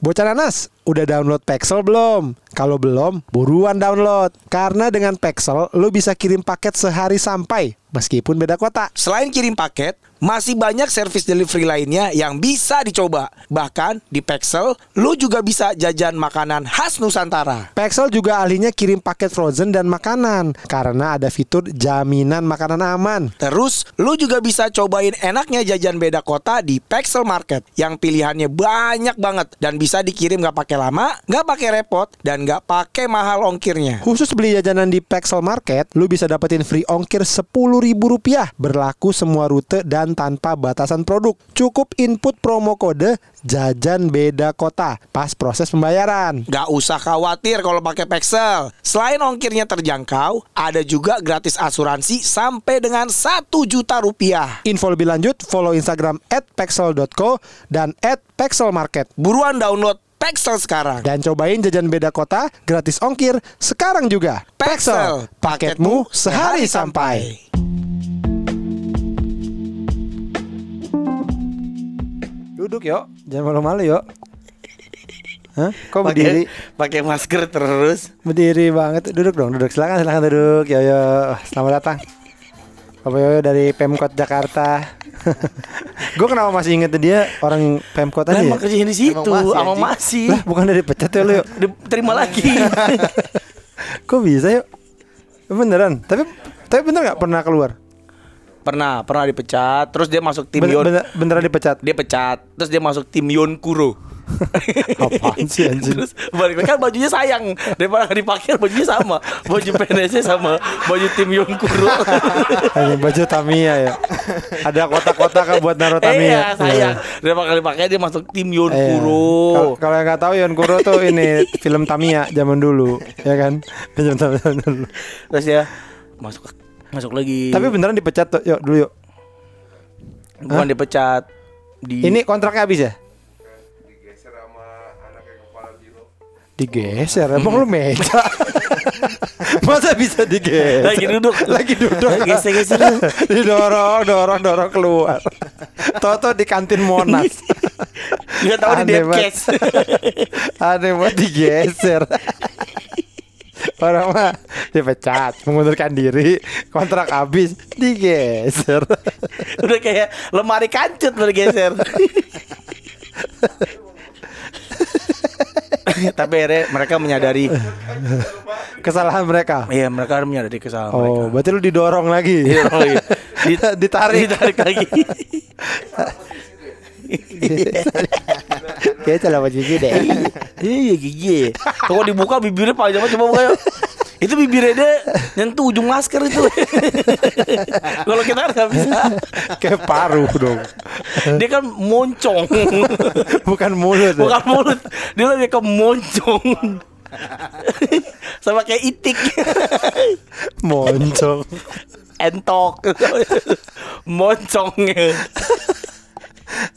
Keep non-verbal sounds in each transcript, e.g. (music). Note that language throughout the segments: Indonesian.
Bocah nanas, udah download Pexel belum? Kalau belum, buruan download. Karena dengan Pexel, lo bisa kirim paket sehari sampai, meskipun beda kota. Selain kirim paket, masih banyak service delivery lainnya yang bisa dicoba. Bahkan di Pexel, lo juga bisa jajan makanan khas Nusantara. Pexel juga ahlinya kirim paket frozen dan makanan, karena ada fitur jaminan makanan aman. Terus, lo juga bisa cobain enaknya jajan beda kota di Pexel Market yang pilihannya banyak banget dan bisa dikirim gak pakai lama, gak pakai repot, dan gak pakai mahal ongkirnya. Khusus beli jajanan di Pexel Market, lu bisa dapetin free ongkir Rp10.000 berlaku semua rute dan tanpa batasan produk. Cukup input promo kode jajan beda kota pas proses pembayaran. Gak usah khawatir kalau pakai Pexel. Selain ongkirnya terjangkau, ada juga gratis asuransi sampai dengan 1 juta rupiah. Info lebih lanjut follow Instagram @pexel.co dan @pexelmarket. Buruan download Pexel sekarang. Dan cobain jajan beda kota gratis ongkir sekarang juga. Pexel, paketmu sehari sampai. Duduk yuk, jangan malu-malu yuk. Hah? Kok berdiri? Pakai masker terus. Berdiri banget. Duduk dong, duduk. Silakan, silakan duduk. Yo yo, selamat datang. Bapak Yoyo dari Pemkot Jakarta. (laughs) gue kenapa masih inget dia orang Pemkot aja ya? Emang kerjanya di situ, Emang masih. Lah, bukan dari pecat ya lu yuk. Diterima lagi. (laughs) Kok bisa yuk? Beneran? Tapi tapi bener nggak pernah keluar? Pernah, pernah dipecat. Terus dia masuk tim Bener, Yon. bener, beneran dipecat? Dia pecat. Terus dia masuk tim Yon Kuro. (laughs) Apaan sih anjing? Terus balik kan bajunya sayang daripada nggak (laughs) dipakai bajunya sama baju PNS sama baju tim Yon Kuro. (laughs) Baju Tamiya ya. Ada kotak-kotak kan buat naruh Tamiya. iya sayang daripada dipakai dia masuk tim Yon Iya. Kuro. Kalau- yang nggak tahu Yon Kuro tuh ini film Tamiya zaman dulu, ya kan? Zaman zaman dulu. Terus ya masuk masuk lagi. Tapi beneran dipecat tuh, yuk dulu yuk. bukan dipecat di Ini kontraknya habis ya? Digeser, (laughs) emang lu meja? (laughs) Masa bisa digeser? Lagi duduk. Lagi duduk. Geser-geser. (laughs) Didorong, dorong, dorong keluar. Toto di kantin Monas. nggak tahu di. Depkes. Aneh banget digeser. Orang mah dipecat, mengundurkan diri, kontrak habis, digeser. Udah kayak lemari kancut bergeser. Tapi akhirnya mereka menyadari Kesalahan mereka. Iya mereka menyadari kesalahan mereka Oh, berarti lu didorong lagi. Iya, oh. Di- (laughs) Ditarik. Ditarik lagi (laughs) Kayak salah baju deh. Iya gigi Kalau dibuka bibirnya panjang banget Coba buka yuk itu bibirnya dia nyentuh ujung masker itu. Kalau kita kan nggak bisa. Kayak paruh dong. Dia kan moncong. Bukan mulut. ya? Bukan mulut. Dia lebih ke moncong. Sama kayak itik. Moncong. Entok. Moncongnya.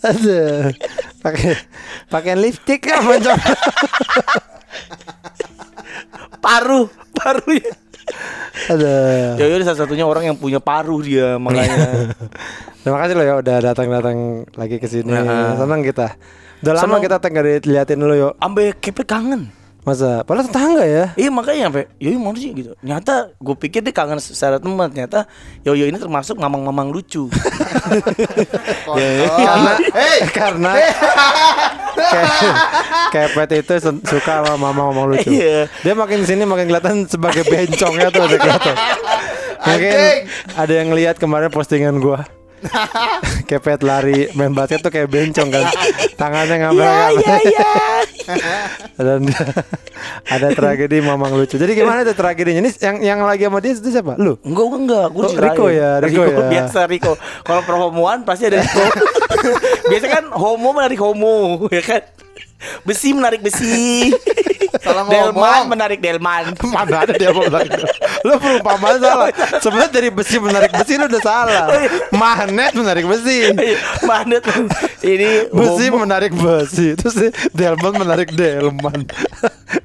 Aduh. Pakai pakai lipstick ya moncong. Paruh. Paruh ya. Aduh. Ya udah salah satunya orang yang punya paruh dia makanya. (laughs) Terima kasih lo ya udah datang-datang lagi ke sini. Nah. Senang kita. Udah lama Senang. kita tengah diliatin lo yo. Ambe kepet kangen. Masa? Padahal tetangga ya. Iya makanya sampai Yoyo mana sih gitu. Nyata gue pikir dia kangen secara teman. Ternyata Yoyo ini termasuk mamang-mamang lucu. (laughs) karena karena Ke- kepet itu suka sama mama ngomong lucu. Iya. Dia makin sini makin kelihatan sebagai bencongnya tuh udah kelihatan. Mungkin ada yang lihat kemarin postingan gua. (laughs) kepet lari main basket tuh kayak bencong kan. Tangannya ngambil Iya iya. (laughs) Dan ada tragedi mamang lucu. Jadi gimana tuh tragedinya? Ini yang yang lagi sama dia itu siapa? Lu? Enggak, enggak, enggak. Gue Oh, Rico ya, Rico ya. Biasa Rico. Kalau perhomoan pasti ada Rico. (laughs) Biasa kan homo menarik homo, ya kan? Besi menarik besi. Salah Delman menarik Delman. (laughs) Mana ada dia mau bilang gitu. Lu perumpamaan salah. Sebenarnya dari besi menarik besi lu udah salah. Magnet menarik besi. Magnet. Ini Besi homo. menarik besi Terus Delman menarik Delman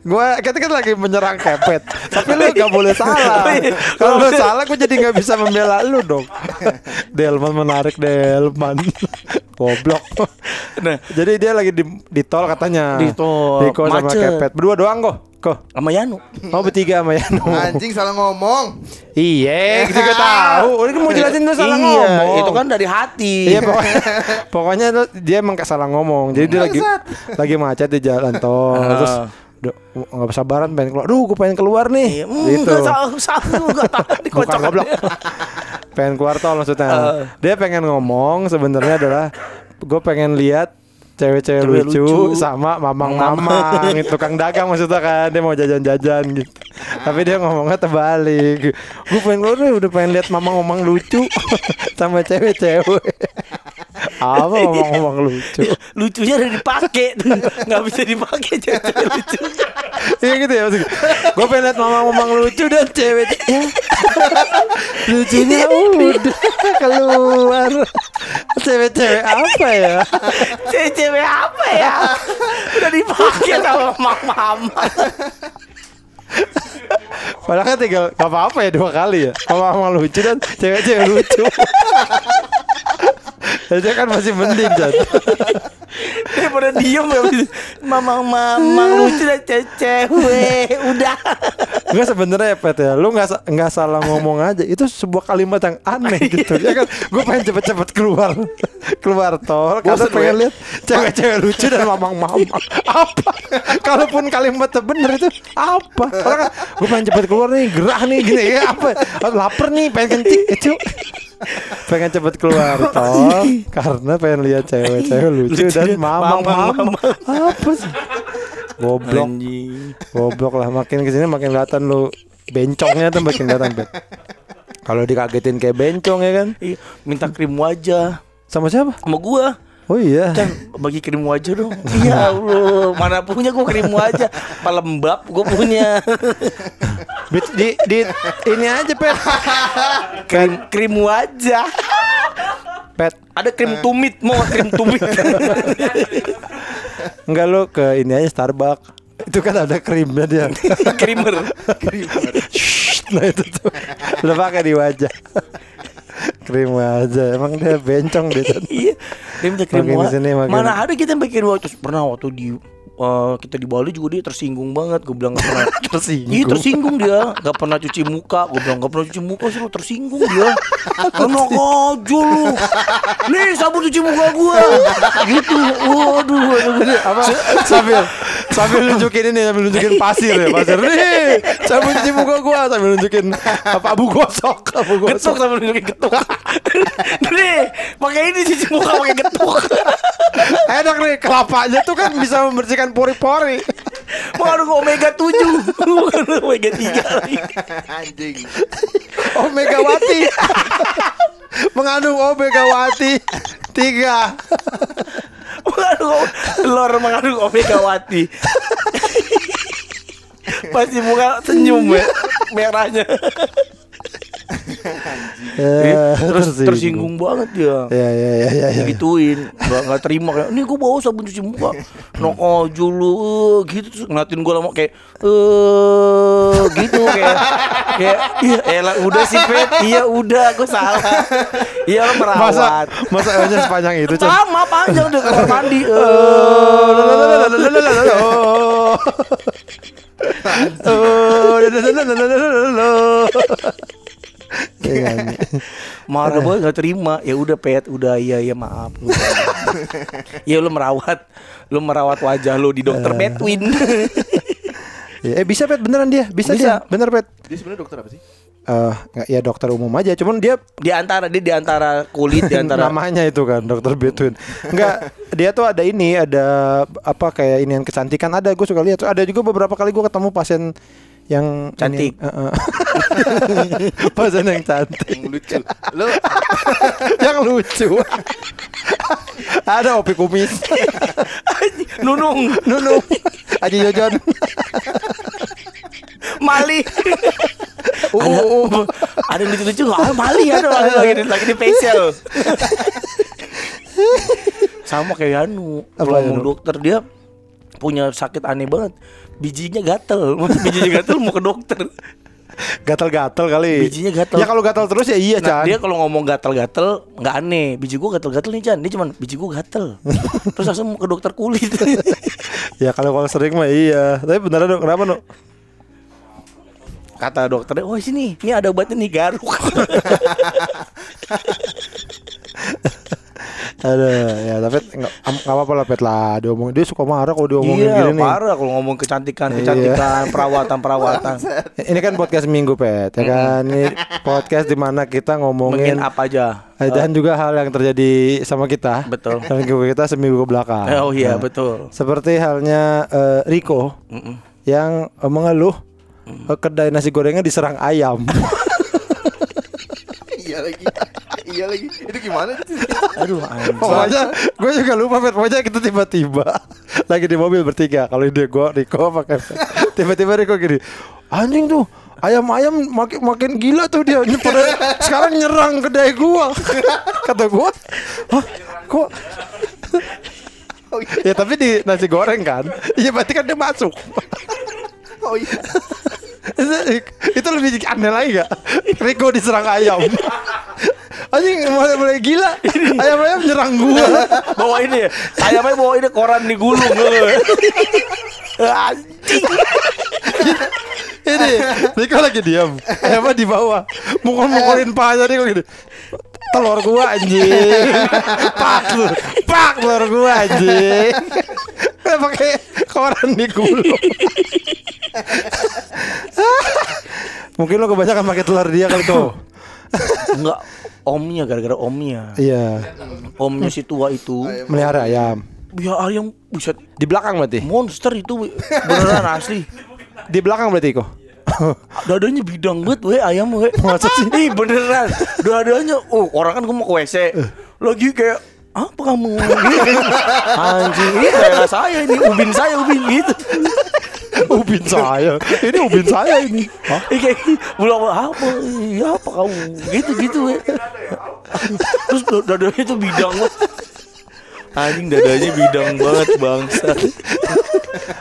Gua kita kan lagi menyerang kepet Tapi lu gak boleh salah Kalau lu salah gue jadi gak bisa membela lu dong Delman menarik Delman Goblok. (laughs) Nah. Jadi dia lagi di, di tol katanya. Di tol. Di kos sama Macet. kepet. Berdua doang kok. Kok. Sama Yanu. Oh bertiga sama Yano. Anjing salah ngomong. Iya, (laughs) kita juga tahu. Udah mau jelasin lu salah iya, ngomong. itu kan dari hati. Iya pokoknya, pokoknya tuh dia emang kayak salah ngomong. Jadi dia lagi lagi macet di jalan tol. Ah. Terus nggak sabaran pengen keluar. Duh, gue pengen keluar nih. Iya, mm, gitu. Gak salah, gak tahu (laughs) Bukan dikocok. goblok. (laughs) pengen keluar tol maksudnya. Ah. Dia pengen ngomong sebenarnya adalah gue pengen lihat cewek-cewek Cewek lucu, lucu. sama mamang-mamang tukang dagang maksudnya kan dia mau jajan-jajan gitu. Tapi dia ngomongnya terbalik. Gue pengen keluar udah pengen lihat mamang-mamang lucu (laughs) sama cewek-cewek. Apa mamang-mamang lucu? Lucunya udah dipakai tuh. Gak bisa dipakai cewek lucu. Iya gitu ya maksudnya. Gue pengen lihat mamang-mamang lucu dan cewek lucunya udah keluar. Cewek-cewek apa ya? Cewek-cewek apa ya? Udah dipakai sama mama-mama. Padahal kan tinggal gak apa-apa ya dua kali ya Mamang lucu dan cewek-cewek lucu Jadi kan masih mending Jan. Daripada diem ya Mamang-mamang lucu dan cewek Udah. Enggak sebenarnya ya Pet ya. Lu gak, sa- nggak salah ngomong aja. Itu sebuah kalimat yang aneh gitu. Ya kan? Gue pengen cepet-cepet keluar Keluar tol. Karena Bosen, pengen lihat Cewek-cewek lucu dan mamang-mamang. Apa? Kalaupun kalimatnya bener itu Apa? Orang kan Gue pengen cepet keluar nih Gerah nih gini. Ya apa? Laper nih pengen kencing. Itu pengen cepet keluar tol (laughs) karena pengen lihat cewek-cewek lucu dan mamang-mamang. Apa sih? Goblok. Anjing. Goblok lah makin ke sini makin kelihatan lu bencongnya tuh makin kelihatan bet. Kalau dikagetin kayak bencong ya kan? Iya, Minta krim wajah. Sama siapa? Sama gua. Oh iya. Kan bagi krim wajah dong. Ya Allah. Mana punya gua krim wajah? Palembab gua punya (laughs) Di, di, di ini aja pet. Krim krim wajah Pet. Ada krim tumit Mau krim tumit Enggak lu ke ini aja Starbucks. Itu kan ada krimnya dia. Krimer Shh, nah itu tuh. Udah pakai di wajah. Krim aja. Emang dia bencong dia. Jan. Iya krim ke sini makin- Mana ada kita yang bikin wajah Pernah waktu di eh, kita di Bali juga dia tersinggung banget. Gue bilang gak pernah. (laughs) Tersinggung. iya tersinggung dia. Gak pernah cuci muka. Gue bilang gak pernah cuci muka sih lu tersinggung dia. Enak aja lu. Nih sabun cuci muka gue gitu. Waduh waduh. apa? Sambil sambil nunjukin ini sambil nunjukin pasir ya pasir. Nih sambil cuci muka gua. Sambil nunjukin apa abu gosok abu getuk gosok sama nunjukin getuk nih pakai ini cuci muka pakai getuk enak nih kelapanya tuh kan bisa membersihkan pori-pori. (laughs) Mengandung omega 7 bukan omega 3 lagi. Anjing. oh megawati (laughs) mengandung oh megawati tiga mengandung lor mengandung omega wati (laughs) pasti muka senyum ya merahnya terus tersinggung banget dia. Ya ya ya ya, ya. gituin nggak nggak terima. Kayak nih gue bawa sabun cuci muka. No aja lu. Eh," gitu. Terus ngeliatin gue lama kayak eh gitu kayak kayak iya elah udah sih Pet iya udah gue salah. Iya lo masa merawat masa hanya sepanjang itu Chan? sama panjang udah kamar mandi. (laughs) Eh. Oh, (laughs) Iya, (laughs) marah. Banget nggak terima. Ya udah pet. Udah iya ya maaf. (laughs) Ya lu merawat. Lu merawat wajah lu di dokter Betwin (laughs) Eh bisa pet? Beneran dia? Bisa, Bisa. dia? Bener pet? Dia sebenarnya dokter apa sih? Eh, nggak ya dokter umum aja. Cuman dia di antara dia di antara kulit di antara namanya itu kan dokter Betwin enggak dia tuh ada ini ada apa kayak ini yang kecantikan. Ada gue suka lihat. Ada juga beberapa kali gue ketemu pasien yang Cantik. ini, eh, eh. pasien yang cantik? Yang lucu. Lu (laughs) yang lucu. (laughs) Ada opi kumis. (laughs) Nunung. Nunung. Aji Jojon. Mali. Uh, ada uh, uh. ada yang lucu-lucu nggak? Ada Mali ada lagi lagi, di- lagi di facial. Sama kayak Yanu. Apa, kalau mau dokter dia punya sakit aneh banget bijinya gatel (laughs) bijinya gatel mau ke dokter Gatal-gatal kali. Bijinya gatal. Ya kalau gatal terus ya iya, Nah, Chan. dia kalau ngomong gatel-gatel nggak aneh. Biji gua gatel-gatel nih, Chan. Dia cuman biji gua gatel. (laughs) Terus langsung ke dokter kulit. (laughs) ya kalau kalau sering mah iya. Tapi beneran dong, kenapa, no? Kata dokternya, "Oh, sini, ini ada obatnya nih garuk." Ada ya tapi (laughs) nggak apa-apa lah pet lah diomong dia suka marah kalau diomongin iya, gini nih. parah kalau ngomong kecantikan, Iya. kecantikan, perawatan-perawatan. (laughs) Ini kan podcast minggu pet ya kan ini podcast di mana kita ngomongin Mungkin apa aja. eh, dan juga hal yang terjadi sama kita. Betul. (laughs) Dan kita seminggu ke belakang. Eh, oh iya, Nah, betul. Seperti halnya eh, Rico Mm-mm. yang eh, mengeluh eh, kedai nasi gorengnya diserang ayam. Iya lagi. (laughs) Iya lagi. Itu gimana sih? Aduh. Pokoknya gue juga lupa Pet Pokoknya kita tiba-tiba (laughs) Lagi di mobil bertiga Kalau dia gue Riko pakai. (laughs) Tiba-tiba Riko gini Anjing tuh Ayam-ayam makin makin gila tuh dia pada sekarang nyerang kedai gua Kata gua Hah kok Oh iya. Ya tapi di nasi goreng kan Iya berarti kan dia masuk Oh iya. Itu lebih aneh lagi gak Riko diserang ayam. Anjing mulai, mulai gila. Ayam-ayam nyerang gua. Bawa ini ya. Ayamnya bawa ini koran digulung lu. Anjing. Ini Riko lagi diam. Ayamnya di bawah. Mukul-mukulin pahanya Riko gini Telur gua anjing. Pak lu Pak telur gua anjing. Pakai koran digulung (laughs) Mungkin lo kebanyakan pakai telur dia kali tuh (laughs) Enggak omnya gara-gara omnya. Iya Omnya si tua itu. Melihara ayam Ya ayam buset Di belakang berarti monster itu beneran asli. Di belakang berarti kok (laughs) Dadanya bidang banget we ayam we. Masa sih? Ih beneran. Dadanya oh orang kan gua mau ke WC. Lagi kayak apa kamu? Anjing ini daerah saya ini ubin saya ubin gitu. (laughs) Ubin saya Ini ubin saya ini Hah? (laughs) Ih, kayak belum apa? Iya apa kamu? Gitu gitu we. Terus da- dadanya itu bidang. Anjing dadanya bidang banget bangsa.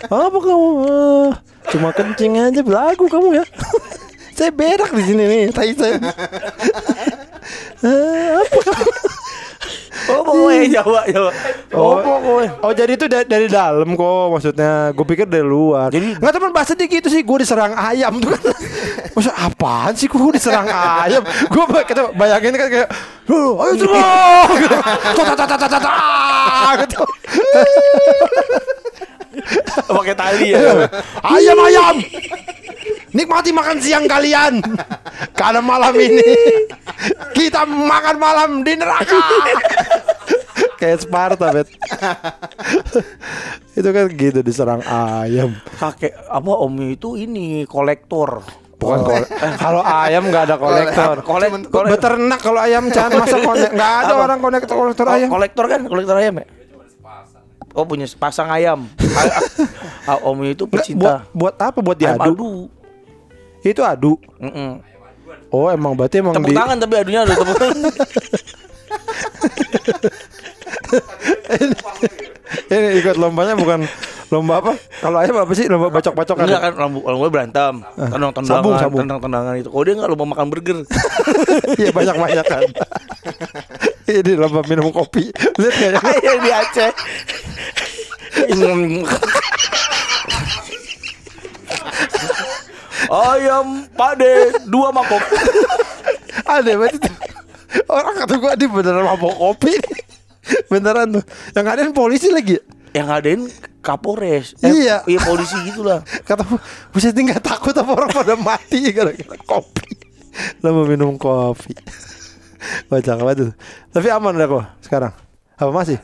Apa kamu? Ah, Cuma kencing aja belagu kamu ya. (laughs) saya berak di sini nih, tai saya. Ah, apa kamu? Oh pokoknya Jawa Jawa. Oh pokoknya. oh jadi itu da- dari dalam kok maksudnya. Gue pikir dari luar. Jadi- nggak teman bahasa dia gitu sih. Gue diserang ayam tuh kan. Maksud apaan sih gue diserang ayam? Gue kita bayangin kan kayak, "Loh, ayo serang!" (laughs) Gitu. Tata, tata, tata, tata, gitu. (laughs) (laughs) Pakai tali ya. (laughs) Ayam ayam Nikmati makan siang kalian (laughs) Karena malam ini Kita makan malam di neraka Kayak Sparta bet Itu kan gitu diserang ayam Kakek apa omnya itu ini kolektor. Bukan kole- Kalau ayam nggak ada kolektor Kolek Cuman- kolek Beternak kalau ayam Chan Masa konek Nggak ada Apa? orang konektor kolektor Oh, ayam kolektor kan, kolektor ayam ya? Oh punya sepasang ayam. (laughs) ah, omnya itu Nggak, pecinta. buat, buat apa? Buat Ayam diadu? adu. Itu adu Mm-mm. Oh emang berarti emang Tepuk di tangan tapi adunya ada tepuk tangan. (laughs) Ini ikut lombanya bukan Lomba apa? Kalau ayam apa sih? Lomba bacok-bacokan Enggak kan lomba lomba berantem, tendang tendangan, sabung, sabung. tendang tendangan itu. Kalau dia enggak lomba makan burger. (laughs) Iya banyak-banyak kan (laughs) Ini lomba minum kopi Lihat gak ya? Ayam di Aceh. Ayam pade dua mangkok. Ada banget itu Orang kata gua di beneran mabok kopi Beneran tuh Yang ngadain polisi lagi Yang ngadain Kapolres. Iya. Iya polisi gitulah. (laughs) Kata Buset ini gak takut apa orang pada mati (laughs) Gara-gara kopi Lomba minum kopi (laughs) Baca apa tuh Tapi aman udah kok sekarang Apa masih?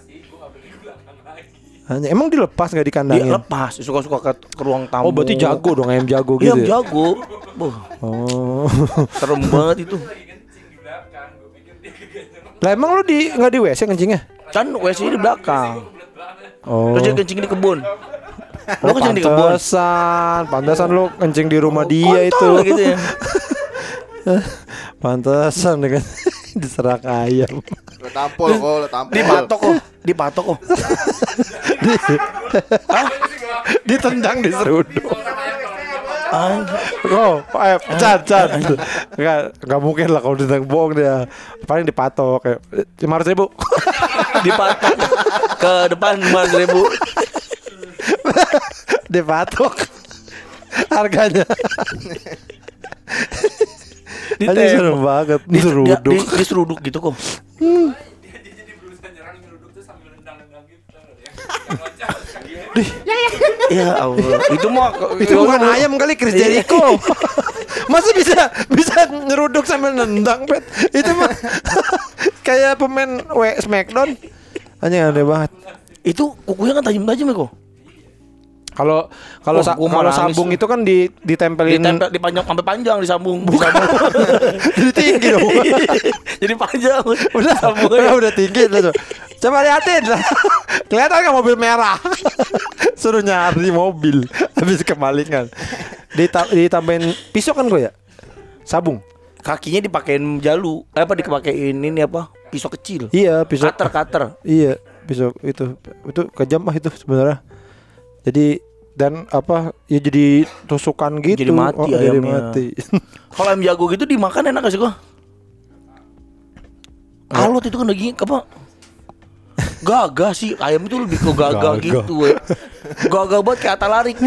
Hanya, emang dilepas gak Dia dikandangin? lepas suka-suka ke, ke ruang tamu. Oh berarti jago dong ayam jago gitu ya? jago. Boh, Oh serem banget itu. Lah emang lu di nggak di WC kencingnya? Kan WC di belakang. Oh. Terus dia kencing di kebun. Lu Oh, kencing di kebun. pantesan, pantesan lu kencing di rumah dia Kontol itu. gitu ya. (laughs) Pantesan dengan (laughs) diserak ayam. Lo tampol kok, lo tampol. Dipatok kok, dipatok kok. (laughs) Ditendang di seruduk. Oh, eh, Chan, Chan. Enggak, enggak mungkin lah kalau ditang bohong dia. Paling dipatok kayak lima ratus ribu. (laughs) Dipatok ke depan lima ribu. (laughs) dipatok. Harganya. Di Aja serem banget. Di, Seruduk. Di, di, di seruduk gitu kok. (laughs) Ya Allah, itu mah Itu bukan ayam kali Chris Jericho. (laughs) Masa bisa bisa nyeruduk sambil nendang, Pet? Itu mah (laughs) kayak pemain W Smackdown. Hanya aneh banget. itu kukunya kan tajam-tajam ya kok. Kalau kalau Oh, sa- kalau sambung itu kan di ditempelin Ditempel dipanjang sampai panjang disambung. disambung. (laughs) jadi tinggi dong. (laughs) Jadi panjang. udah, Sambungnya. udah, udah tinggi udah. Coba liatin. (laughs) Kelihatan nggak mobil merah? Suruh nyari mobil habis kemalingan. Dita ditambahin pisau kan gue ya? Sabung. Kakinya dipakein jalu. Eh, apa dipakein ini apa? Pisau kecil. Iya, pisau. Cutter, cutter. Iya, pisau itu itu kejam mah itu sebenarnya. Jadi dan apa ya jadi tusukan gitu. Jadi mati oh, jadi ayamnya. mati. (laughs) Kalau ayam jago gitu dimakan enak gak sih kok? Alot itu kan daging apa? Gagah sih ayam itu lebih ke gagah Gagah. gitu we. Gagah banget kayak atalarik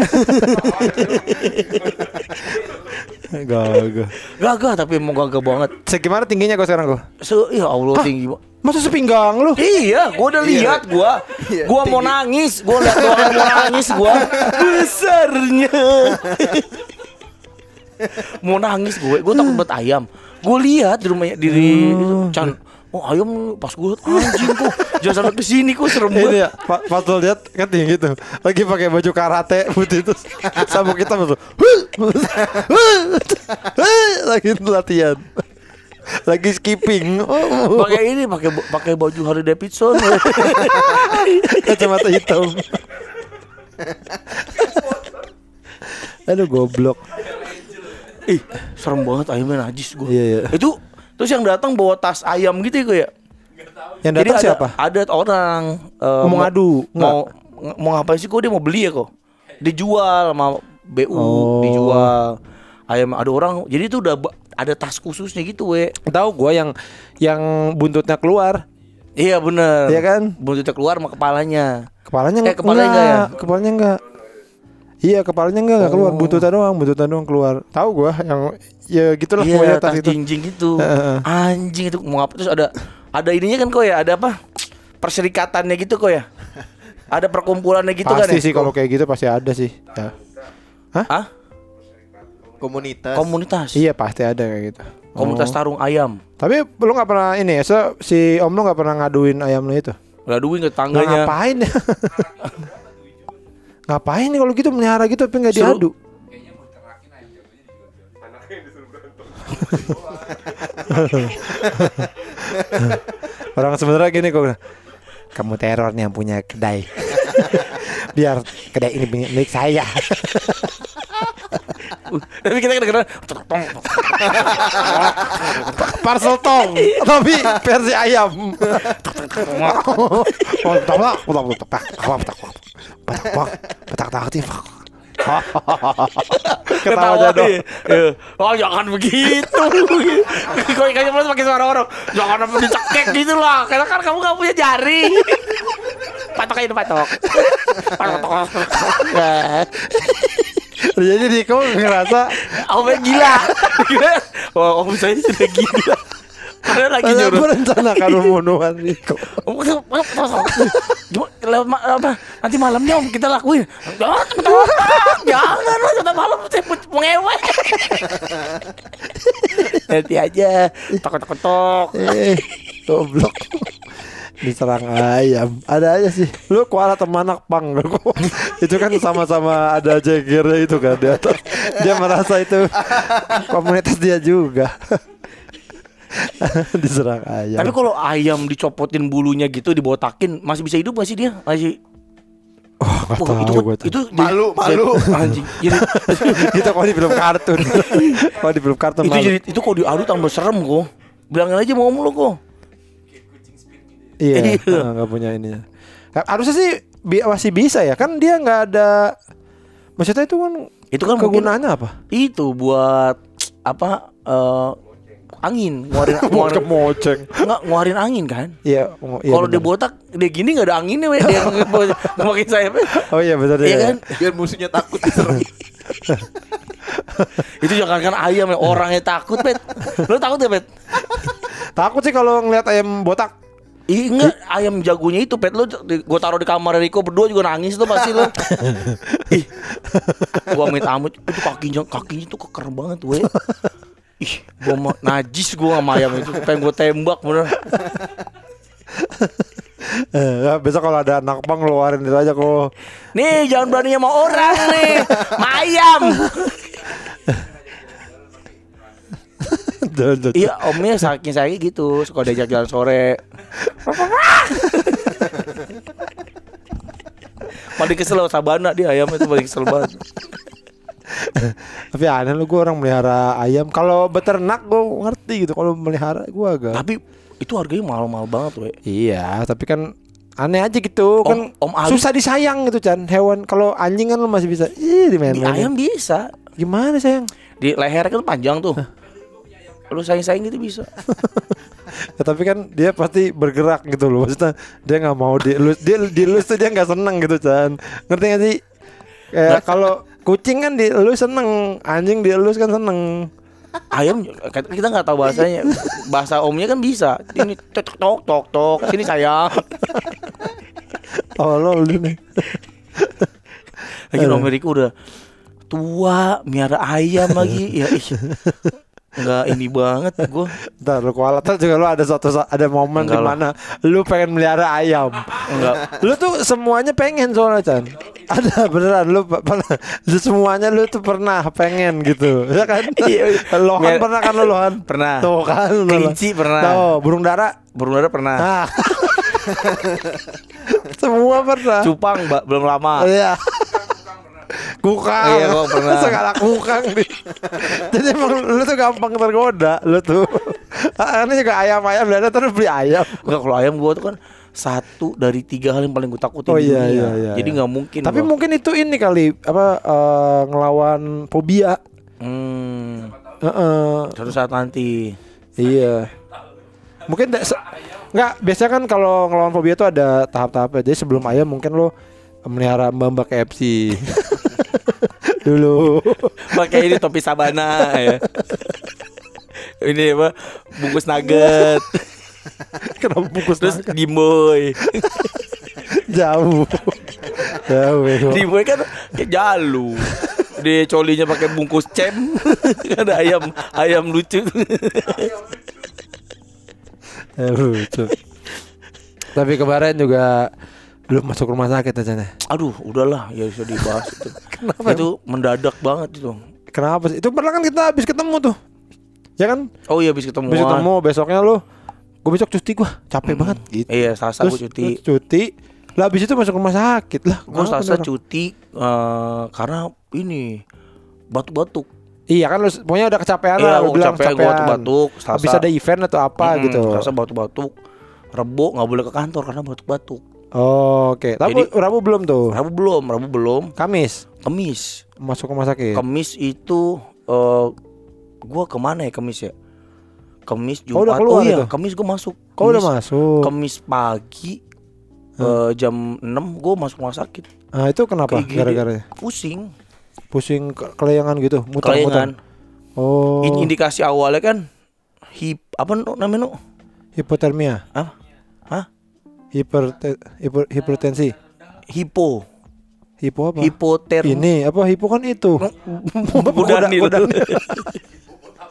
Gagah. Gagah tapi emang gagah banget Segimana tingginya kau sekarang kok? Se ya Allah tinggi banget Masa sepinggang lu? Iya, gua udah lihat gua. Iya, Gua mau nangis, gua lihat doang mau nangis gua. Besarnya. mau nangis gue, gua takut banget ayam. Gua lihat di rumahnya diri Chan. Oh ayam pas gue liat anjing kok jangan sampai ke sini kok serem Ini banget. ya, Pak pas lu lihat kan tinggi gitu. Lagi pakai baju karate putih itu. Sabuk kita betul. (laughs) Lagi latihan. Lagi skipping. Oh, (laughs) Pakai ini, pakai pakai baju Harley Davidson. (laughs) kacamata hitam. Aduh goblok. Ih, serem banget ayamnya najis gue. Iya, iya. Itu terus yang datang bawa tas ayam gitu ya ya. Yang Jadi datang ada, siapa? Ada orang eh, Mau ngadu? Mau mau ngapain sih kok dia mau beli ya kok? Dijual sama BU, Oh. dijual. Ayam ada orang. Jadi itu udah ada tas khususnya gitu, we. Tahu gua yang yang buntutnya keluar. Iya bener Iya kan? Buntutnya keluar sama kepalanya. Kepalanya Eh, enggak, kepalanya enggak ya? Kepalanya enggak. Iya, kepalanya enggak, enggak keluar, Oh. buntutnya doang, buntutnya doang keluar. Tahu gua yang ya gitulah Iya, pokoknya tas itu. jinjing gitu. Heeh. Anjing itu mau apa? Terus ada ada ininya kan kok ya? Ada apa? Perserikatannya gitu kok ya? Ada perkumpulannya gitu kan pasti ya? sih kalau kayak gitu pasti ada sih. Ya. Hah? Komunitas. Komunitas. Iya, pasti ada kayak gitu. Komunitas Oh. tarung ayam. Tapi lu nggak pernah ini ya, so, si Om lu nggak pernah ngaduin ayam lu itu? Ngaduin ke tangganya. ngapain ya? (laughs) ngapain nih kalau gitu melihara gitu tapi nggak diadu? (laughs) Orang sebenarnya gini kok kamu teror nih yang punya kedai. (laughs) Biar kedai ini milik saya. (laughs) Tapi kita kedengeran Parcel tong, tapi versi ayam. Ketawa aja dong. Iya. Oh jangan begitu. Kok kayaknya plus pakai suara orang. Jangan apa dicekek gitu lah. Karena kan kamu gak punya jari. patok aja patok. Patok. Jadi Diko ngerasa pengen gila. Wah, om saya sudah gila. Padahal lagi nyuruh. merencanakan pembunuhan Diko. Om, Gimana? Apa? Nanti malamnya om kita lakuin. Jangan, jangan lah malam saya mau ngewe. Nanti aja. Tok tok tok. Eh, goblok. Diserang ayam. Ada aja sih. Lu kuala teman anak pang (laughs) Itu kan sama-sama ada jegernya itu kan di atas. Dia merasa itu komunitas dia juga. (laughs) Diserang ayam. Tapi kalau ayam dicopotin bulunya gitu dibotakin masih bisa hidup masih dia? Masih oh, gak Wah, tahu itu tuh. itu Malu, jadi- malu. anjing. Jadi (laughs) Kita kalau di film kartun. kalau di film kartun itu malu. jadi itu kok diadu tambah serem kok. Bilangin aja mau lo kok. Iya, Iya. (laughs) nggak punya ininya. Harusnya sih bi- masih bisa ya kan dia nggak ada Maksudnya itu kan Itu kan kegunaannya apa? Itu buat apa eh, angin, ngeluarin (laughs) ngeluarin moceng. nggak ngeluarin angin kan? Iya, iya Kalau dia botak, dia gini nggak ada anginnya, we. dia ngemakin sayapnya. Oh iya benar Iya ya. kan? Biar musuhnya takut diserang. (laughs) Itu jangan kan ayam ya, orangnya takut, Pet. Lu takut ya, Pet? Takut sih kalau ngeliat ayam botak. Ih, enggak, ayam jagonya itu, Pet. Lu gue taruh di kamar Riko berdua juga nangis tuh pasti lu. (laughs) Ih. Gua amit amit itu kakinya kakinya tuh keker banget, we. Ih, gua mau najis gua sama ayam itu. Pengen gua tembak bener. Eh, besok kalau ada anak pang ngeluarin itu aja kok. Nih, jangan berani sama orang nih. Sama ayam. (laughs) Iya, omnya saking saya gitu, suka diajak jalan sore. paling kesel sabana dia ayam itu paling kesel banget. Tapi aneh lu gue orang melihara ayam. Kalau beternak gue ngerti gitu. Kalau melihara gue agak. Tapi itu harganya mahal-mahal banget, we. Iya, tapi kan aneh aja gitu Om- kan Om Ali- susah disayang gitu Chan hewan kalau anjing kan lu masih bisa ih di Di ayam bisa. gimana sayang Di lehernya kan panjang tuh. Lu sayang-sayang gitu bisa. (laughs) ya, tapi kan dia pasti bergerak gitu loh maksudnya dia nggak mau dielus dia dielus tuh dia nggak seneng gitu Chan ngerti gak sih kayak kalau kucing kan dielus seneng anjing dielus kan seneng Ayam kita nggak tahu bahasanya. Bahasa omnya kan bisa. Ini tok tok tok tok. Sini sayang. (laughs) oh lo lu nih Lagi Om Riko udah tua, miara ayam lagi. Ya ih. Enggak ini banget gua. Ntar lu kualat juga lu ada suatu ada momen di mana lu pengen melihara ayam. Enggak. Lu tuh semuanya pengen soalnya Chan. Ada beneran lu pernah lu semuanya lu tuh pernah pengen gitu. Ya kan? (laughs) Iya. Lohan Mer- pernah kan lu Lohan? Pernah. Tuh kan. Kelinci pernah. Tuh, burung dara. Burung dara pernah. Nah. (laughs) Semua pernah. Cupang belum lama. Iya. Kukang. Iya, gua pernah. (laughs) Segala kukang nih. (laughs) Jadi emang lu tuh gampang tergoda lu tuh. (laughs) Ah, Ini juga ayam-ayam dan terus beli ayam. Enggak kalau ayam gua tuh kan satu dari tiga hal yang paling gue takutin Oh di iya, dunia. iya, iya, Jadi iya. nggak mungkin. Tapi gua. mungkin itu ini kali apa eh, ngelawan fobia. Hmm, Heeh. suatu saat nanti. Iya. Mungkin nggak biasanya kan kalau ngelawan fobia itu ada tahap-tahapnya. Jadi sebelum ayam mungkin lo melihara mbak KFC. (laughs) Dulu. Pakai ini topi sabana ya. Ini apa? Bungkus nugget. Kenapa bungkus Terus dimboy. (laughs) jauh. jauh. bego. Dimboy kan kayak jalu. Di colinya pakai bungkus cem. Ada ayam ayam lucu. Eh, lucu. Tapi kemarin juga lu masuk rumah sakit aja nih. Aduh, udahlah ya bisa dibahas itu. (laughs) Kenapa? Itu mendadak banget itu. Kenapa sih? Itu pernah kan kita habis ketemu tuh. Ya kan? Oh iya habis ketemu. Habis ketemu besoknya lu gue besok cuti gua capek banget gitu. Iya, Selasa gue cuti. terus cuti. Lah habis itu masuk rumah sakit lah. Gue Selasa cuti eh, karena ini batuk-batuk. Iya kan lu pokoknya udah kecapean Iya, lah, lu gua bilang kecapean, batuk-batuk. Habis ada event atau apa Mm-mm, gitu. Selasa batuk-batuk. Rebo nggak boleh ke kantor karena batuk-batuk. Oh, Oke, tapi Jadi- Rabu belum tuh. Rabu belum, Rabu belum. Kamis Kemis. masuk rumah sakit. Kemis itu eh gua ke mana ya Kemis ya? Kemis Oh, udah Jumat. keluar iya, itu? Kemis gua masuk. Kau udah Kemis- masuk. Kemis pagi eh, jam 6 gua masuk rumah sakit. Ah itu kenapa? Gara-gara Pusing, pusing ke- kelayangan gitu, muter-muter. Oh. In- Indikasi awalnya kan hip apa namanya nu? hipotermia, Hah? Hah? Hiperte, hiper, hipertensi. Hipo. Hipo apa? Hipoter Ini apa hipo kan itu. Kudanil. (laughs)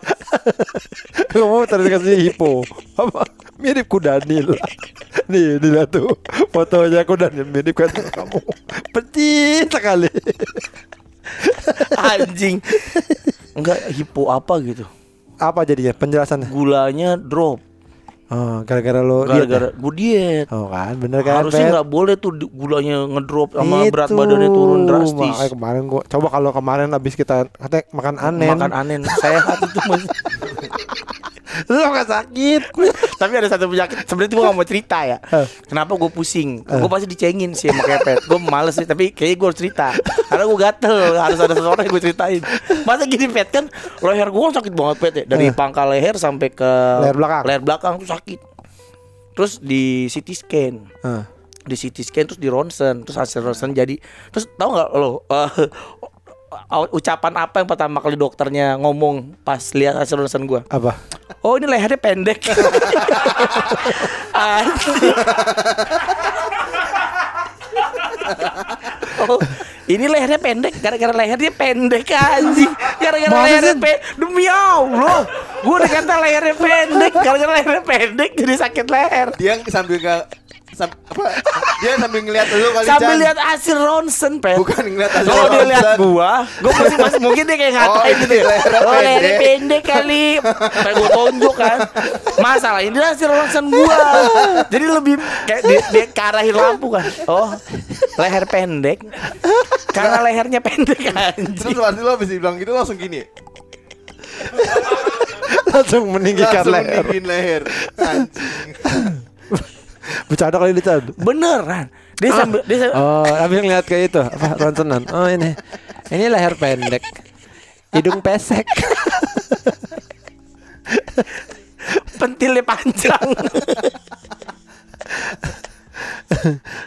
(laughs) Kamu tadi kasih hipo. Apa? Mirip kudanil. Nih, dilihat tuh fotonya kudanil mirip kan kamu. Petit sekali. Anjing. Enggak hipo apa gitu. Apa jadinya penjelasannya? Gulanya drop Oh, gara-gara lo diet ya? gara-gara gue diet. Oh kan, bener kan? Harusnya nggak boleh tuh gulanya ngedrop sama berat Itu. badannya turun drastis. Makanya kemarin gua coba kalau kemarin habis kita katanya makan anen. Makan anen sehat itu mas. (laughs) Lu gak sakit. Tapi ada satu penyakit sebenarnya gue gak mau cerita ya. Kenapa gue pusing? Gue pasti dicengin sih sama kepet. Gue males sih, tapi kayaknya gue harus cerita. Karena gue gatel, harus ada seseorang yang gue ceritain. Masa gini pet kan, leher gue sakit banget pet ya. Dari pangkal leher sampai ke Leher belakang. leher belakang tuh sakit. Terus di CT scan, di CT scan terus di ronsen, terus hasil ronsen jadi. Terus tahu nggak lo? eh, ucapan apa yang pertama kali dokternya ngomong pas lihat hasil ronsen gue? Apa? Oh ini lehernya pendek. (laughs) Oh, ini lehernya pendek gara-gara lehernya pendek anjing. Gara-gara Masa lehernya sih? pendek. Demi Allah. Gue udah kata lehernya pendek gara-gara lehernya pendek jadi sakit leher. Dia sambil nggak sam- apa? Dia sambil ngeliat lu kali Sambil Chan. lihat hasil ronsen, Pet. Bukan ngeliat hasil Kalau dia lihat gua, gua masih masih mungkin dia kayak ngatain Oh, gitu. ya. lehernya Oh, lehernya pendek. pendek kali. Kayak gua tonjok kan. Masalah ini hasil ronsen gua. Jadi lebih kayak dia, dia ke arahin lampu kan. Oh, leher pendek. Karena lehernya pendek anjing. Terus pasti lu habis bilang gitu langsung gini. Langsung meninggikan Langsung leher. meninggiin leher. Anjing. Bercanda kali dia Beneran. Dia sambil dia sambil, Oh, habis ngeliat kayak itu apa ronsenan. Oh ini. Ini leher pendek. Hidung pesek. pentilnya panjang.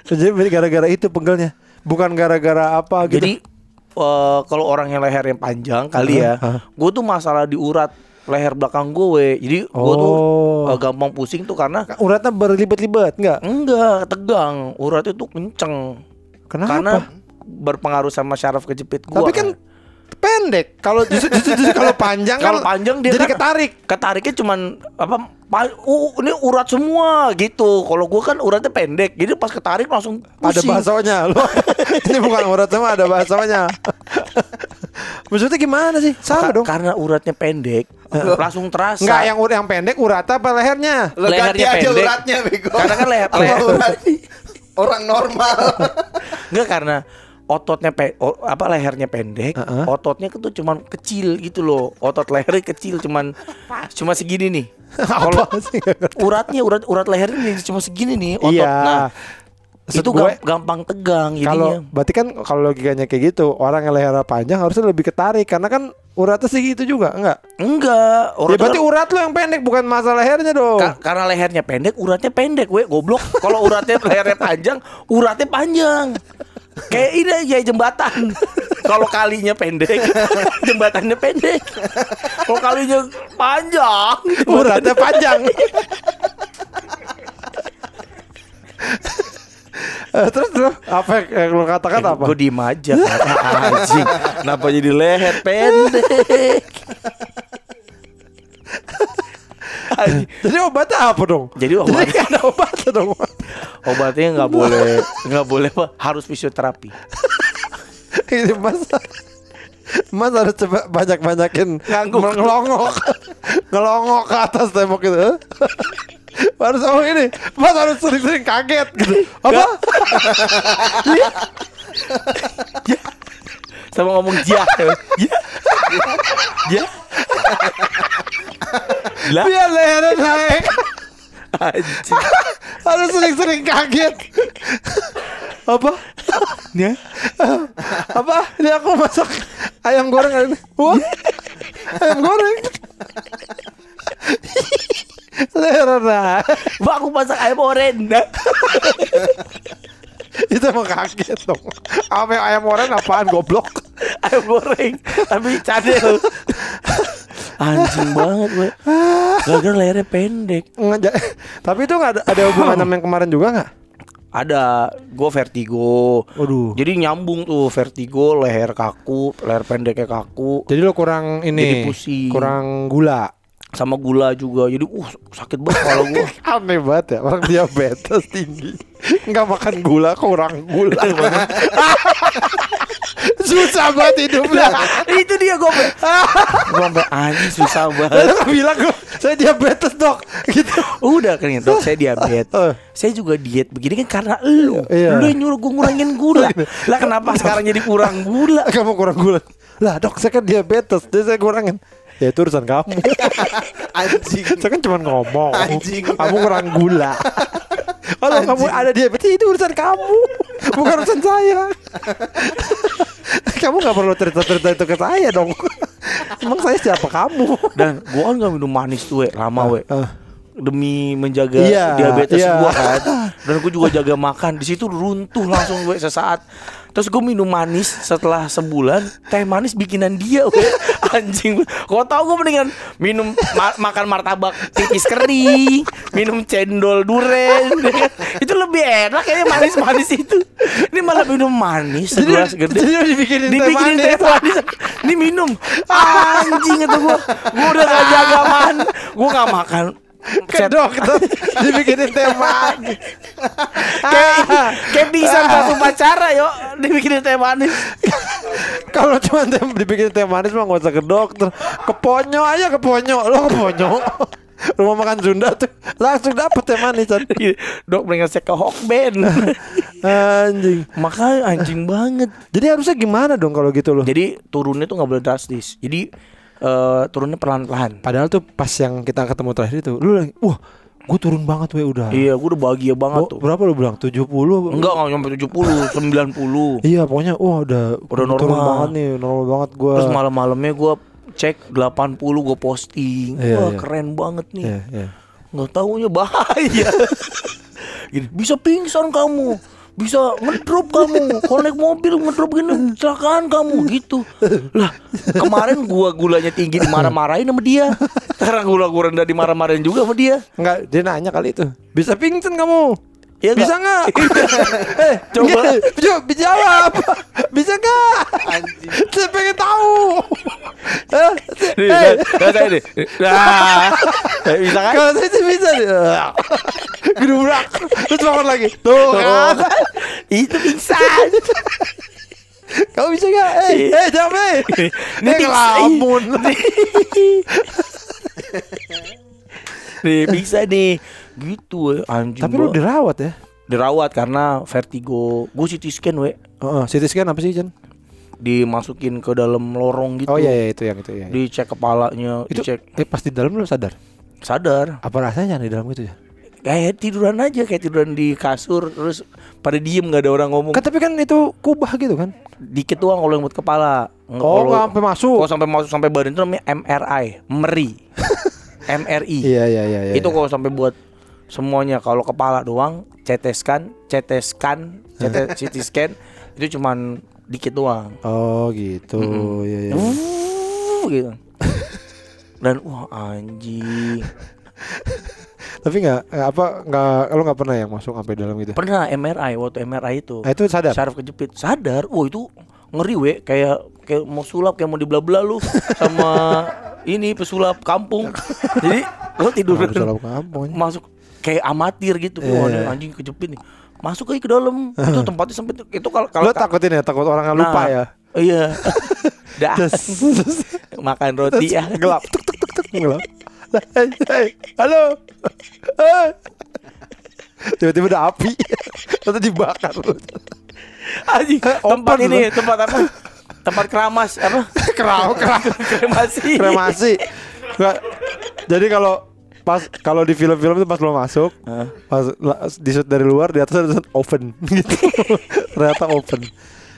Jadi gara-gara itu pegelnya. Bukan gara-gara apa gitu. Jadi eh, kalau orang yang lehernya panjang kali ya, Hah? gue tuh masalah di urat leher belakang gue. Jadi gue tuh Oh. eh, gampang pusing tuh karena uratnya berlibat-libat enggak? enggak tegang, uratnya tuh kenceng. Kenapa? Karena berpengaruh sama syaraf kejepit gue. Tapi kan pendek. Kalau justru, justru, justru kalau panjang (laughs) kalau kan panjang dia jadi kan ketarik. Ketariknya cuman apa? pa- uh, ini urat semua gitu. Kalau gue kan uratnya pendek, jadi pas ketarik langsung Ada pusing. bahasanya loh. (laughs) Ini bukan urat sama ada bahasanya. (laughs) Maksudnya gimana sih? Sama Ka- dong. Karena uratnya pendek, langsung terasa. Enggak yang urat yang pendek uratnya apa lehernya? Lu ganti Lehernya aja pendek. uratnya bego. Karena kan leher- leher- urat orang normal. Enggak karena ototnya pe o- apa lehernya pendek, Heeh. ototnya tuh cuman kecil gitu loh. Otot lehernya kecil cuman cuma segini nih. (laughs) Kalau uratnya urat urat lehernya cuma segini nih otot. Iya. Nah, itu gue, gam- gampang tegang Kalau berarti kan kalau logikanya kayak gitu, orang yang lehernya panjang harusnya lebih ketarik karena kan uratnya segitu juga, enggak? Enggak, Ya urat berarti urat lu yang pendek bukan masalah lehernya dong. Ka- karena lehernya pendek, uratnya pendek, gue goblok. Kalau uratnya (laughs) lehernya panjang, uratnya panjang. Kayak ini aja jembatan. Kalau kalinya pendek, (laughs) jembatannya pendek. Kalau kalinya panjang, uratnya panjang. (laughs) Eh, (laughs) terus lu apa yang lu katakan apa? Gue diem aja. (laughs) Anjing Kenapa jadi leher pendek. Jadi obatnya apa dong? Jadi obat Jadi ada obatnya dong. obatnya nggak boleh nggak boleh apa harus fisioterapi (laughs) Ini mas Mas harus coba banyak-banyakin Ngangguk. Ngelongok Ngelongok ke atas tembok itu (laughs) Harus oh ini. Mas harus sering-sering kaget gitu. Apa? (laughs) sama ngomong dia ya. Ya. Lah. Biar lehernya naik. (laughs) Harus sering-sering kaget. Apa? ya. Apa? Ini aku masak ayam goreng ini Wah Ayam goreng Lehernya naik Mbak aku masak ayam oren (laughs) Itu emang kaget dong. Ayam ayam goreng apaan goblok? Ayam goreng tapi cadel anjing banget gue gara-gara lehernya pendek. Ngeja- Tapi itu nggak ada, ada hubungan sama yang kemarin juga nggak? ada. Gue vertigo. Waduh. jadi nyambung tuh vertigo leher kaku leher pendeknya kaku. Jadi lo kurang ini Jadi pusing. Kurang gula sama gula juga jadi uh sakit banget kalau gue (laughs) Aneh banget ya Orang diabetes tinggi. Nggak makan gula kurang gula. (laughs) Susah banget hidupnya. Itu dia gue gue sampai anjing susah banget. kan bilang gue Saya diabetes dok. Gitu. Udah kan dok saya (laughs) diabetes. Eh. saya juga diet begini kan karena lu. Iya. lu yang nyuruh gue ngurangin gula. Lah kenapa sekarang jadi kurang gula? Kamu kurang gula. Lah dok saya kan diabetes Jadi saya kurangin Ya itu urusan kamu. (laughs) Anjing. (laughs) Saya kan cuma ngomong. Anjing. Kamu kurang gula. (laughs) Kalau kamu ada diabetes itu urusan kamu, bukan urusan saya. kamu nggak perlu cerita-cerita itu ke saya dong. Emang saya siapa kamu? Dan gua kan gak minum manis tuh, we, lama, we. Ah. Demi menjaga Iya, diabetes iya. gua kan. (laughs) Dan gua juga jaga makan. Di situ runtuh langsung we sesaat. Terus gue minum manis setelah sebulan teh manis bikinan dia we. (laughs) anjing. Kau tau gue mendingan minum ma- makan martabak tipis kering, minum cendol duren. (laughs) Itu lebih enak kayaknya manis-manis itu. Ini malah minum manis segelas gede. jadi lu dibikinin teh dibikinin manis. teh manis. Ini minum anjing itu gua. Gua udah gak jaga man. Gua gak makan. Ke dokter (laughs) dibikinin teh manis. kayak kayak pingsan pas upacara yo dibikinin teh manis. (laughs) Kalau cuma teh dibikin teh manis mah nggak usah ke dokter. Ke ponyo aja ke ponyo. Lo ke ponyo. (laughs) Rumah makan Sunda tuh langsung dapet teh manis kan. Dok saya ke Hokben. Anjing. Makanya anjing banget. Jadi harusnya gimana dong kalau gitu loh? Jadi turunnya tuh nggak boleh drastis. Jadi eh, turunnya perlahan-lahan. Padahal tuh pas yang kita ketemu terakhir itu, lu lagi, wah, gue turun banget we udah. Iya, gue udah bahagia banget Bo- tuh. berapa lu bilang? 70 apa? Enggak, enggak nyampe 70, 90. (laughs) Iya, pokoknya wah udah Udah turun normal. banget nih, normal banget gua. Terus malam-malamnya gue cek 80 gue posting. Iya, Wah, iya. keren banget nih. Iya, iya. nggak taunya bahaya (laughs) Gini, bisa pingsan kamu bisa ngedrop kamu naik mobil ngedrop gini kecelakaan kamu gitu lah kemarin gua gulanya tinggi dimarah-marahin sama dia sekarang gula gua rendah dimarah-marahin juga sama dia Enggak, dia nanya kali itu. Bisa pingsan kamu? Iya bisa nggak? nggak? (laughs) eh, Coba. coba jawab. bisa nggak? Anjing. Saya pengen tahu. Eh, Nih, eh, nah, saya nih. Nah, eh, bisa kan? Kalau saya sih bisa nih. Gedubrak. Terus bangun lagi. Tuh kan. Itu pingsan. Kamu bisa nggak? Eh, eh jawab eh. Ini ngelamun. Nih, bisa nih. Gitu, we. anjing. Tapi lu dirawat ya? dirawat karena vertigo. Gue CT scan, we. Heeh, CT scan apa sih, Chan? dimasukin ke dalam lorong gitu. Oh iya iya itu yang itu ya. Dicek kepalanya, Itu dicek eh, pas di dalam lu sadar. sadar. Apa rasanya di dalam itu ya? Kayak tiduran aja, kayak tiduran di kasur terus pada diem nggak ada orang ngomong. Kan tapi kan itu kubah gitu kan. Dikit doang kalau yang buat kepala. Oh, nggak sampai masuk. Kalau sampai masuk sampai badan itu namanya MRI, (laughs) MRI. MRI. Iya iya iya iya. itu kalau sampai buat semuanya kalau kepala doang CT scan, CT scan, CT (laughs) CT scan itu cuman dikit doang. Oh gitu. Iya iya. Wuh, gitu. (laughs) Dan wah anjing. (laughs) Tapi nggak eh, apa nggak lu nggak pernah yang masuk sampai dalam gitu. Pernah MRI waktu MRI itu. Nah, itu sadar. Saraf kejepit. Sadar. Wah itu ngeri we kayak kayak mau sulap kayak mau dibelah-belah lu sama ini pesulap kampung. Jadi lo Nggak bisa dalam kampung. masuk kayak amatir gitu. Iya. Wah, ini anjing kejepit nih. Masuk aja ke dalam. itu tempatnya sampai itu kalau kalau takutin ya takut orang lupa Nah, ya. Iya. (laughs) Dah. Makan roti ya. gelap tuk tuk tuk tuk gelap. Hey, hey, halo. Eh. Tiba-tiba ada api. Ternyata dibakar lu. Anjing. Tempat ini, tempat apa? Tempat keramas apa? (laughs) Kerau, kerau. (laughs) Kremasi. Kremasi. Jadi kalau pas kalau di film-film itu pas lo masuk, pas di shoot dari luar di atas ada tulisan open (laughs) gitu. Ternyata open.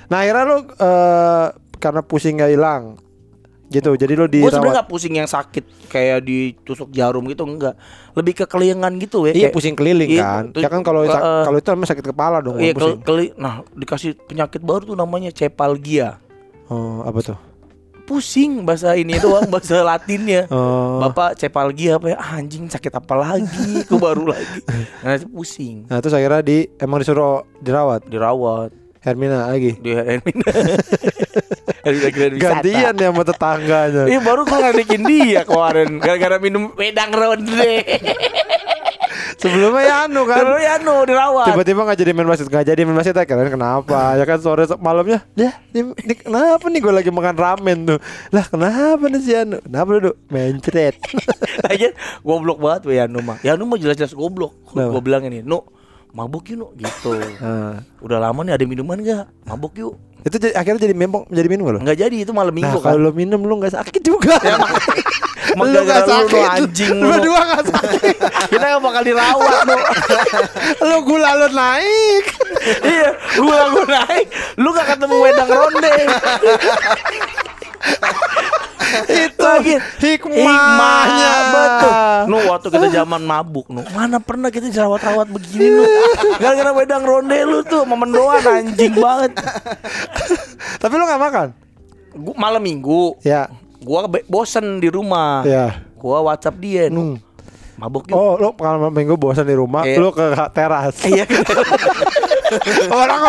Nah, akhirnya lo eh, karena pusing nggak hilang. Gitu. Jadi lo Gue sebenarnya gak pusing yang sakit kayak ditusuk jarum gitu enggak. Lebih ke kelingan gitu ya. Iya, kayak- pusing keliling Iya, kan. Ya kan kalau eh. kalau itu namanya sakit kepala dong, Iya, pusing. ke, keli- nah dikasih penyakit baru tuh namanya cepalgia. Oh, apa tuh? Pusing bahasa ini doang (laughs) bahasa Latinnya. Oh. Bapak cepalgia apa ya? Ah, anjing sakit apa lagi? Aku baru lagi. (laughs) Nah, itu pusing. Nah, terus akhirnya di emang disuruh dirawat. Dirawat Hermina lagi. di Hermina. (laughs) Gantian ya sama tetangganya. Iya baru gue ngeledekin dia kemarin Gara-gara minum wedang ronde Sebelumnya ya anu kan. Terus ya no dirawat Tiba-tiba nggak jadi main basket, nggak jadi main basket, kalian kenapa? Ya kan sore malamnya, ya, ini, ini kenapa nih gue lagi makan ramen tuh? Lah kenapa nih si Anu? Kenapa lu? Mencret. (laughs) Lagian goblok banget we Yanu mah Yanu mah jelas-jelas goblok? Gue bilang ini Nu mabuk yuk Nuk," gitu (laughs) Nah, udah lama nih ada minuman gak mabuk yuk itu jadi, akhirnya jadi memang jadi minum gak lo? nggak jadi itu malam Nah, minggu kalau kan lo minum lu gak sakit juga. Emang lu gak sakit. lu anjing lu. Berdua gak sakit. (laughs) kita gak bakal dirawat lu lu (laughs) gula lu naik. iya gua gua naik lu gak ketemu wedang ronde itu lagi hikmahnya. betul nu waktu kita zaman mabuk nu mana pernah kita jerawat-rawat begini nu gara-gara wedang ronde lu tuh memendoan anjing banget Tapi lu gak makan? gua malam minggu Ya. gua bosen di rumah Ya. gua WhatsApp dia nu Hmm. mabuk yuk Oh, lu malam minggu bosan di rumah, Iya. lu ke teras. iya (laughs) Orang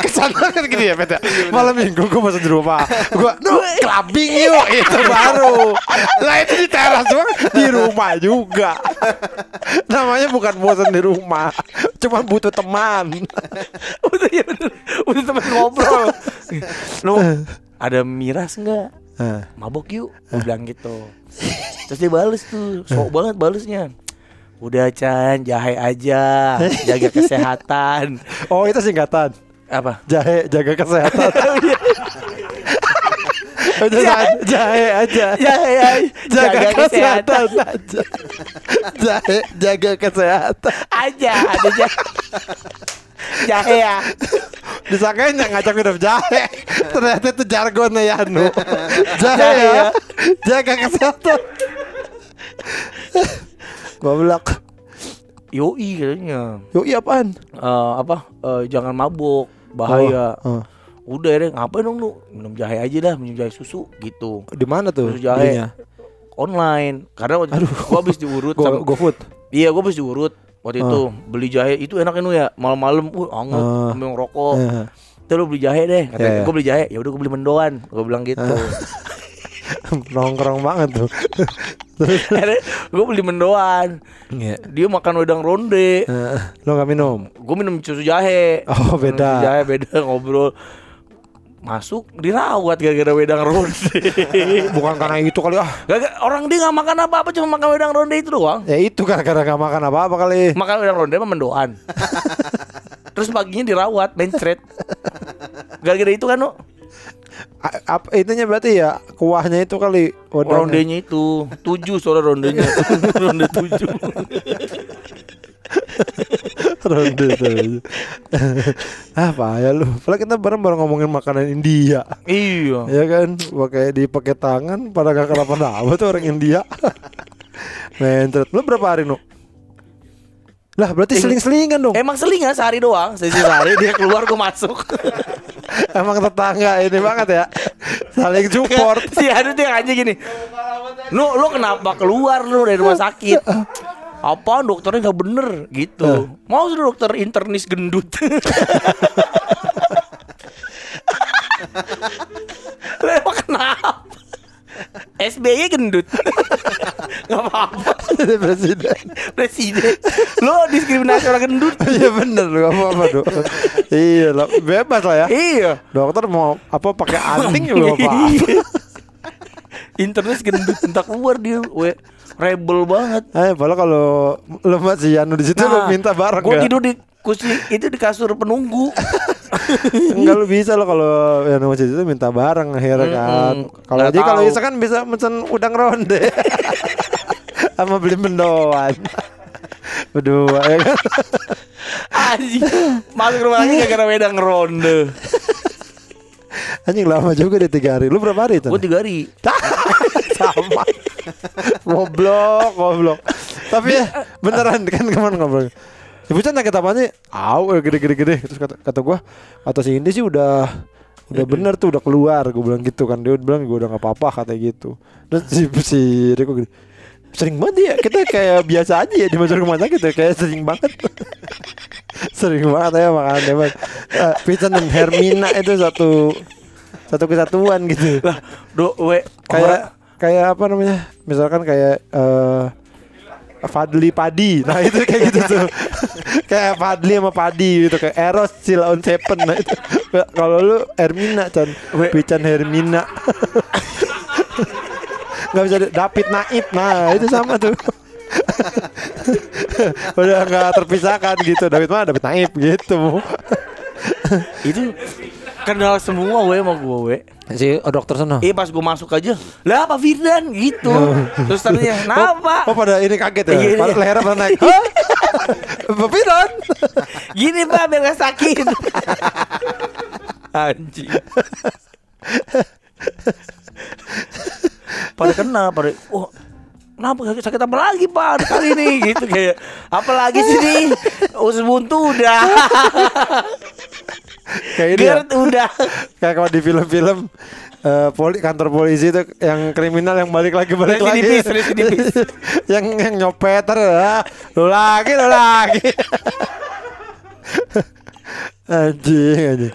ke sana kan gini ya, Pet. ya? Malam minggu gue bosan di rumah. Gua "Duh, clubbing yuk, itu baru. Lah itu di teras doang, di rumah juga. Namanya bukan bosan di rumah, cuma butuh teman. udah ya bener udah temen ngobrol nu ada miras nggak Nah, mabok yuk gue bilang gitu terus dia bales tuh sok banget balesnya udah Chan jahe aja (laughs) jaga kesehatan Oh, itu singkatan. apa Jahe jaga kesehatan. (laughs) Udah Jahe. jahe aja. jahe aja Jaga, kesehatan aja. Jahe jaga kesehatan. aja ada jahe jahe ya Disangkain yang ngajak minum jahe Ternyata itu jargonnya Yanu Jahe Jahe ya ya. Jaga kesehatan Goblok. Yoi katanya. Yoi apaan? Eh, apa? Eh, jangan mabuk bahaya. Oh, oh. udah deh ngapain dong lu? Minum jahe aja dah minum jahe susu gitu. Di mana tuh? Susu jahe. belinya? online. Karena waktu itu gua habis diurut Go, sama- go food Iya, gue habis diurut waktu itu. Beli jahe. Itu enak nu ya? Malam-malam, uh anget Ah. sambil ngerokok. Eh, Terus lu beli jahe deh, kata Iya, iya. gue beli jahe. Ya udah gue beli mendoan, gue bilang gitu. (laughs) (laughs) Nongkrong banget tuh (laughs) gue beli mendoan. Iya. Dia makan wedang ronde. Eh, Lo gak minum? Gue minum susu jahe. Oh, Minum beda. susu jahe beda (laughs) ngobrol. Masuk dirawat gara-gara wedang ronde. Bukan karena itu kali ah Gak, orang dia nggak makan apa-apa cuma makan wedang ronde itu doang. Ya itu gara-gara gak makan apa-apa kali Makan wedang ronde mah mendoan. Terus paginya dirawat, mencret. Gara-gara itu kan, no? Apa itunya berarti ya kuahnya itu kali wadahnya. Rondenya itu tujuh soalnya rondenya (laughs) ronde tujuh. (laughs) Ronde tuh. Apa ya lu? Padahal kita bareng bareng ngomongin makanan India. iya. Ya kan, pakai dipakai tangan pada gak kenapa-napa tuh orang India. (laughs) Mentret. Lu berapa hari, Nu? Lah, berarti seling-selingan dong. Emang selingan sehari doang, sesi sehari dia keluar gue masuk. (laughs) Emang tetangga ini banget ya. Saling support. (laughs) si tuh yang aja gini. Lu lu kenapa keluar lu dari rumah sakit? Apa dokternya nggak bener gitu. Mau sudah dokter internis gendut. (laughs) SBY gendut. (laughs) Gak apa-apa. Presiden. Presiden. Lo diskriminasi orang gendut. (laughs) Iya bener lu apa apa dong. iya lah, bebas lah ya. Iya. Dokter mau apa pakai anting lu apa? (laughs) Internet gendut entah keluar dia, we rebel banget. Eh, padahal kalau lu masih Yanu di situ lu minta bareng Gue gak? tidur di kursi itu di kasur penunggu. (laughs) Enggak lu bisa lo kalau Yanu masih di situ minta bareng akhirnya kan. Mm-mm, Kalau aja kalau bisa kan bisa mesen udang ronde. (laughs) Sama beli mendoan. Berdua ya kan. Anjing. Masuk rumah lagi gara-gara wedang ronde. Anjing lama juga deh tiga hari. Lu berapa hari itu? Gue tiga hari. (laughs) sama goblok goblok tapi ya beneran kan kemarin ngobrol ibu Chan sakit apa nih au eh, gede gede gede terus kata kata gua kata si Indi sih udah udah bener tuh udah keluar. Gue bilang gitu kan. Dia bilang gue udah nggak apa-apa katanya gitu. Terus si si Riko gini sering banget ya kita kayak biasa aja ya di masuk rumah sakit ya. Kayak sering banget. (laughs) Sering banget ya makan hebat uh, Pican dan Hermina itu satu satu kesatuan gitu. Lah, do we kayak kayak apa namanya? Misalkan kayak eh Fadli Padi. Nah itu kayak gitu tuh. (laughs) Kayak Fadli sama Padi gitu. Kayak Eros Chill on Seven. Nah itu. Kalau lu Hermina Chan. Pican Hermina. Nggak bisa David Naib. Nah itu sama tuh. (laughs) Udah nggak terpisahkan gitu. David mana David Naif gitu. Itu kenal semua we sama gue. Si oh, dokter sono. Iya pas gue masuk aja Lah Pak Firdan gitu (laughs) Terus tanya Kenapa? Oh, oh pada ini kaget ya. Iya, Pada (laughs) iya. (laughs) lehernya pada naik. Hah? Bapak Firdan? Gini Pak biar gak sakit Anjing Pada kena pada Oh Kenapa sakit, sakit apa lagi pak kali ini gitu kayak apa lagi sih nih usus buntu udah Kayak ini ya. Udah. (laughs) Kayak kalau di film-film eh, poli kantor polisi itu yang kriminal yang balik lagi balik lagi. Residipis, (laughs) yang yang nyopet ah, lu lagi lu lagi. (laughs) Anjing anjing.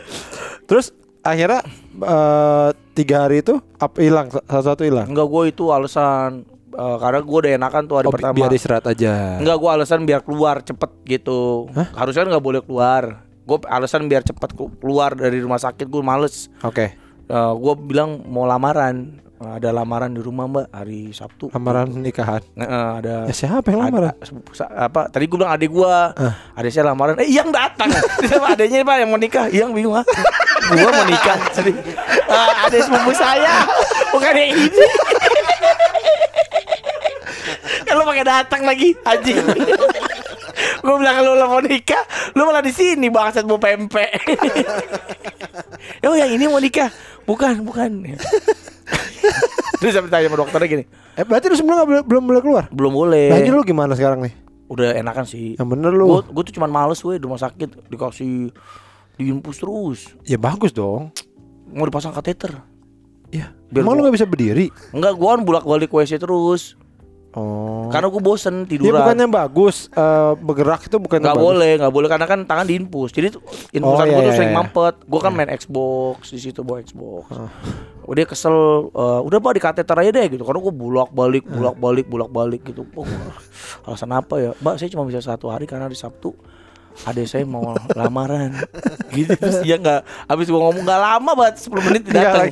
Terus akhirnya eh, tiga hari itu apa hilang satu satu hilang? Enggak gue itu alasan eh, Karena gue udah enakan tuh hari oh, pertama. biar istirahat aja. Enggak gue alasan biar keluar cepet gitu. Harusnya kan nggak boleh keluar Gue alasan biar cepet ku- keluar dari rumah sakit gue males. Oke. Eh, Gue bilang mau lamaran. Ada lamaran di rumah mbak hari Sabtu. Lamaran nikahan? Eh, ada ya siapa yang lamaran? ada- apa tadi gue bilang adek gue Ah. adek saya lamaran. Eh yang datang. (laughs) Siapa adeknya pak yang mau nikah. Yang bingung ah. Gue mau nikah. (laughs) Jadi ah, adek sepupu saya. Bukan yang ini. (laughs) Kalau pakai datang lagi anjing gue bilang lo mau nikah lo malah di sini bangsat mau pempek. (laughs) Oh yang ini mau nikah? Bukan bukan. (laughs) Terus sampai tanya sama dokternya gini eh berarti lu sebelum boleh- belum boleh keluar? Belum boleh. Ini lu gimana sekarang nih? Udah enakan sih. Yang bener lu. Gue gue tuh cuman males weh di rumah sakit. Dikasih diinfus terus. Ya bagus dong. Mau dipasang kateter. Ya Biar emang lu gua- nggak bisa berdiri? Enggak gue kan bolak balik WC terus oh. Karena gue bosen tiduran. bukannya bagus eh, bergerak itu bukan nggak boleh nggak boleh karena kan tangan diinfus jadi tuh infusan Oh, gue iya, tuh iya, sering iya. mampet. Gue kan main Xbox di situ bawa Xbox. Udah kesel eh, udah pak di kateter aja deh gitu. Karena gue bolak balik bolak balik bolak balik gitu. Oh, alasan apa ya? Mbak saya cuma bisa satu hari karena di Sabtu adek saya mau (laughs) lamaran. Gitu terus dia nggak habis gua ngomong nggak lama banget 10 menit Nggak datang.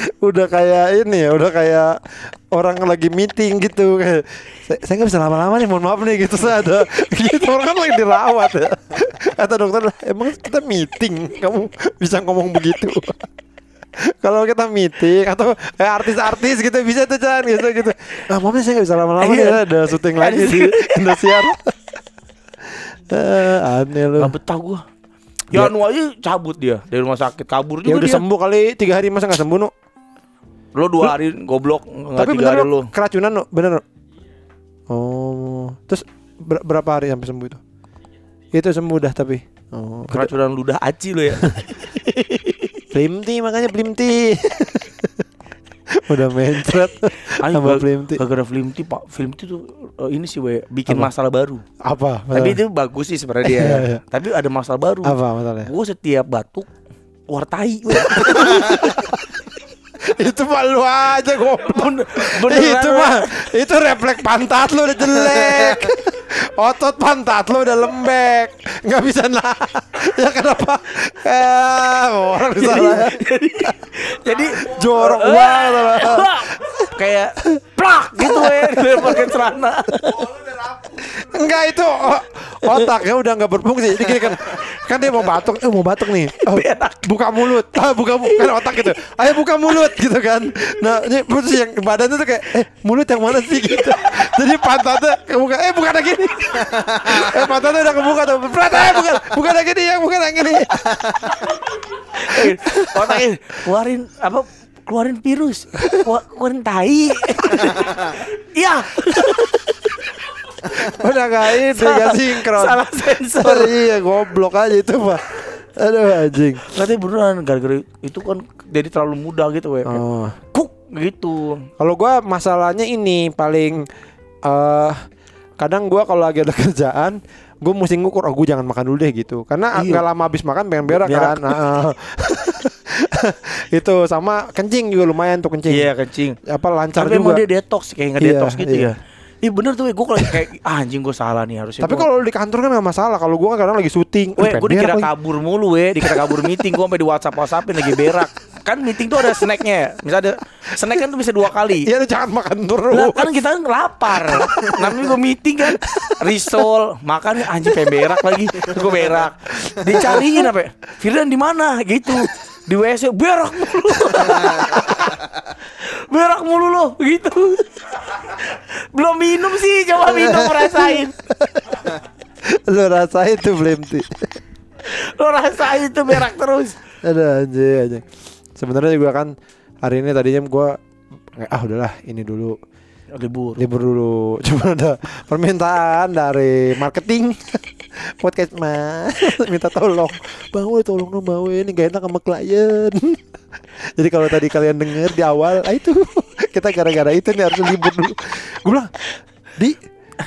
(laughs) udah kayak ini ya udah kayak orang lagi meeting gitu. Kayak saya nggak bisa lama-lama nih mohon maaf nih gitu. Saya ada (laughs) gitu orang kan lagi dirawat ya. Kata dokter emang kita meeting? Kamu bisa ngomong begitu? (laughs) Kalau kita meeting atau kayak artis-artis gitu bisa tuh Chan gitu gitu. Ah maaf saya nggak bisa lama-lama nih Iya. ada syuting lagi di Indosiar. Eh, aneh lu. Nggak betah gua. Ya anu aja cabut dia dari rumah sakit. Kabur ya juga udah dia. sembuh kali tiga hari masa nggak sembuh nu lo dua hari goblok Tapi bener lu lo keracunan bener? Oh, terus ber- berapa hari sampai sembuh itu? Itu sembuh dah tapi. Oh, keracunan ludah aci lo ya (laughs) Plimti makanya Plimti. (laughs) Udah mencret sama Plimti. Gara-gara itu Pak, itu tuh eh, ini sih we bikin Apa? masalah baru. Apa? Tapi masalah? itu bagus sih sebenarnya dia. (laughs) Iya, iya. Tapi ada masalah baru. apa masalahnya? Gue setiap batuk keluar tai. we. Itu mah lu aja goblok. Itu mah itu refleks pantat lu udah jelek. Otot pantat lu udah lembek. nggak bisa nah. ya kenapa? Eh, orang bisa lah. Jadi Jorok Eh, banget. kayak plak gitu dia pakai celana. Enggak itu otaknya udah nggak berfungsi. Jadi gini kan, kan dia mau batuk, eh mau batuk nih. Oh, buka mulut, ah, buka kan otak gitu. Ayo buka mulut gitu kan. Nah ini terus yang badannya tuh kayak, eh mulut yang mana sih gitu. Jadi pantatnya kebuka, eh bukan lagi nih. Eh pantatnya udah kebuka tuh. Berat, eh bukan, bukan lagi nih yang bukan lagi nih. Otaknya keluarin apa keluarin virus, Keluar- keluarin tai. (laughs) Iya, (laughs) Udah nggak ini, nggak sinkron. salah sensor. (laughs) Iya goblok aja itu pak. Aduh anjing. Nanti beneran gara-gara itu kan jadi terlalu mudah gitu we. Oh. Kuk gitu. Kalau gua masalahnya ini paling eh kadang gua kalau lagi ada kerjaan gue mesti ngukur oh gue jangan makan dulu deh gitu karena Iya. lama habis makan pengen berak Berak. kan Nah, (laughs) itu sama kencing juga lumayan tuh kencing Iya kencing. apa lancar Tapi juga dia detox kayak nggak Iya, detox gitu iya. ya. Iya bener tuh gue kalau kayak ah, anjing gue salah nih harusnya. tapi kalau di kantor kan nggak masalah kalau gue kan kadang lagi syuting Weh, gue dikira lagi. kabur mulu we, dikira kabur meeting, gue sampai di WhatsApp WhatsAppin lagi berak. Kan meeting tuh ada snacknya ya. Misalnya ada Snack kan tuh bisa dua kali. Iya lu jangan makan terus. Lah kan kita kan lapar. Namanya gue meeting kan. Risol, makan anjing pengen berak lagi. Gue berak. Dicariin apa? ya? Firdan di mana? Gitu. Di WC berak mulu. (laughs) berak mulu lo gitu. Belum minum sih, coba minum rasain. lu rasain tuh Blemti. Lo rasain tuh berak terus. Ada aja aja. Sebenarnya juga kan hari ini tadinya gua ah udahlah ini dulu Libur. libur dulu. (laughs) Cuma ada permintaan dari marketing podcast mas (laughs) minta tolong Woi, tolong dong bang ini gak enak sama klien. (laughs) Jadi kalau tadi kalian denger di awal, ah itu (laughs) kita gara-gara itu nih harus libur dulu. Gue bilang, di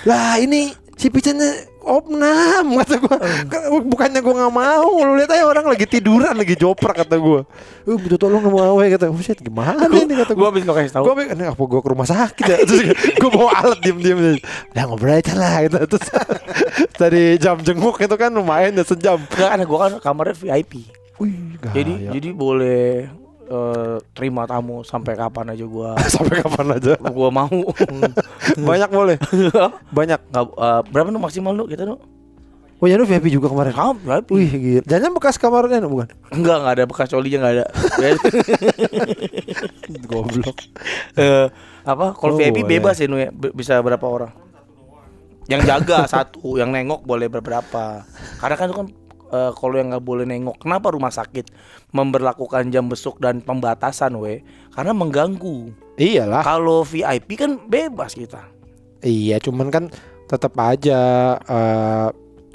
lah ini si Picannya opnam (laughs) kata gue bukannya gue nggak mau. Lu lihat aja orang lagi tiduran lagi joprak kata gue uh minta tolong sama Awe kata buset gimana ini? kata Gue gue habis nggak kasih tahu. gue ini apa gue ke rumah sakit ya? (laughs) Terus gue bawa alat diem diem udah ngobrol aja lah gitu. Terus (laughs) dari jam jenguk itu kan lumayan ya sejam. Enggak kan gue kan kamarnya VIP. wih Jadi gaya. jadi boleh eh, terima tamu sampai kapan aja gua (laughs) sampai kapan aja gua mau. banyak boleh banyak Nggak, eh, berapa nu maksimal lu kita nu? oh ya lu VIP juga kemarin Kamu VIP. wih gila jangan bekas kamarnya no, bukan Enggak, enggak ada bekas colinya enggak ada. (laughs) goblok Eh, apa? Kalau Oh, VIP boleh. bebas ya nu ya, bisa berapa orang? Yang jaga (laughs) satu, yang nengok boleh beberapa. Karena kan itu kan eh, kalau yang nggak boleh nengok, kenapa rumah sakit memberlakukan jam besuk dan pembatasan, we? Karena mengganggu. iyalah Kalau VIP kan bebas kita. Iya, cuman kan tetap aja eh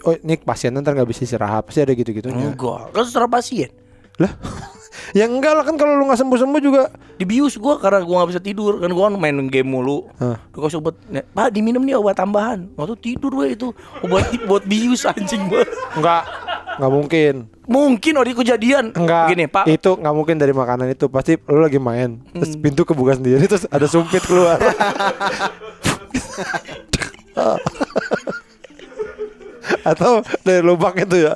oh ini pasien ntar nggak bisa istirahat pasti ada gitu-gitunya. Enggak, kan secara pasien. (laughs) Ya enggak lah kan kalau lu nggak sembuh-sembuh juga. Dibius gua karena gua nggak bisa tidur kan gua main game mulu. Hah. Gua kasih obat, "Nek, Pak diminum nih obat tambahan. Waktu tidur we itu obat (laughs) buat bius anjing gua. Enggak, nggak mungkin. Mungkin oh di kejadian. Enggak. Gini Pak. Itu nggak mungkin dari makanan itu. Pasti lu lagi main. Terus Hmm. pintu kebuka sendiri terus ada sumpit keluar. (laughs) Atau dari lubang itu ya.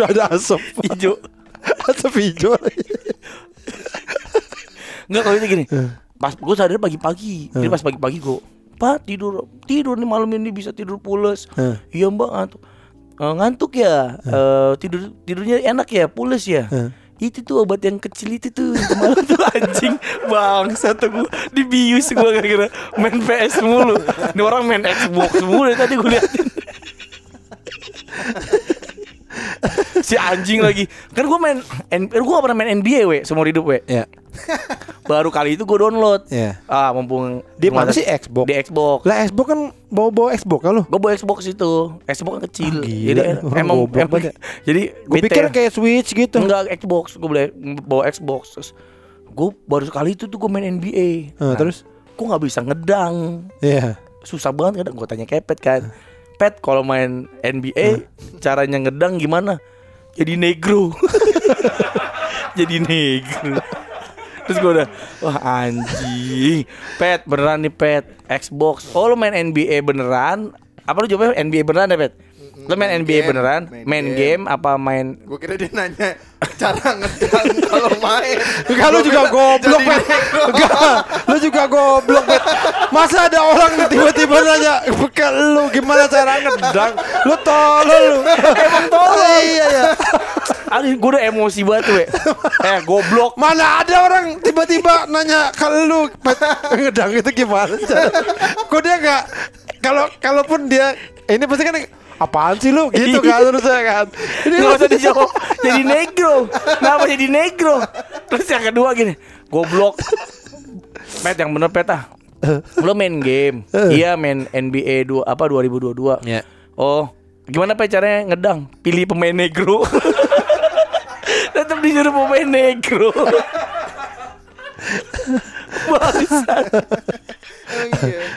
ada asap. hijau. asap hijau. Enggak kalau itu gini. Eh. Pas gua sadar pagi-pagi. Jadi pas pagi-pagi gua Pak tidur tidur nih malam ini bisa tidur pules. Eh. Iya Mbak ngantuk. "Eh, ngantuk ya. Eh, tidur tidurnya enak ya, pules ya. Eh. Itu tuh obat yang kecil itu tuh Malam tuh anjing Bangsa tuh gua Dibius gua gara-gara Main PS mulu Ini orang main Xbox mulu dari Tadi gue liatin Si anjing lagi Kan gue main N- Gue gak pernah main NBA we Seumur hidup we Ya. (laughs) Baru kali itu gue download Ya. Ah mumpung Di mana sih Xbox? Di Xbox Lah Xbox kan bawa-bawa Xbox kan lu? Gue bawa Xbox itu Xbox kan kecil Ah, gila. Jadi Orang emang, emang banget. (laughs) Jadi Gue pikir kayak Switch gitu. Enggak Xbox Gue boleh bawa Xbox Terus Gue baru sekali itu tuh gue main NBA Eh, terus? Gue gak bisa ngedang Iya. Susah banget ngedang Gue tanya Kepet kan Pet kalau main NBA Caranya ngedang gimana Jadi negro. (laughs) Jadi negro. Terus gue udah Wah anjing. Pet beneran nih Pet. Xbox. Oh lo main NBA beneran? Apa lu jawabnya NBA beneran ya Pet Lo main Main NBA game, beneran main Main game. game apa main Gue kira dia nanya cara ngedang (laughs) kalau main. Enggak lu juga goblok, Pet. (laughs) Enggak, lu juga goblok, Pet. Masa ada orang tiba-tiba nanya ke lu gimana cara ngedang? Lu tolol lu. (laughs) Emang tolol. Iya ya. Aduh gue udah emosi banget tuh. Eh goblok Mana ada orang tiba-tiba nanya ke lu ngedang itu gimana? Kok dia enggak kalau kalaupun dia ini pasti kan apaan sih lu? Gitu kan terus ya kan. Ini Gak usah dijawab. Jadi negro. Kenapa jadi negro? Terus yang kedua gini. Goblok. Pet yang bener Pet ah. Lo main game. Iya main NBA dua, apa 2022 Ya. Oh Gimana Pet caranya ngedang? Pilih pemain negro. (laughs) Tetap disuruh pemain negro. iya. (laughs)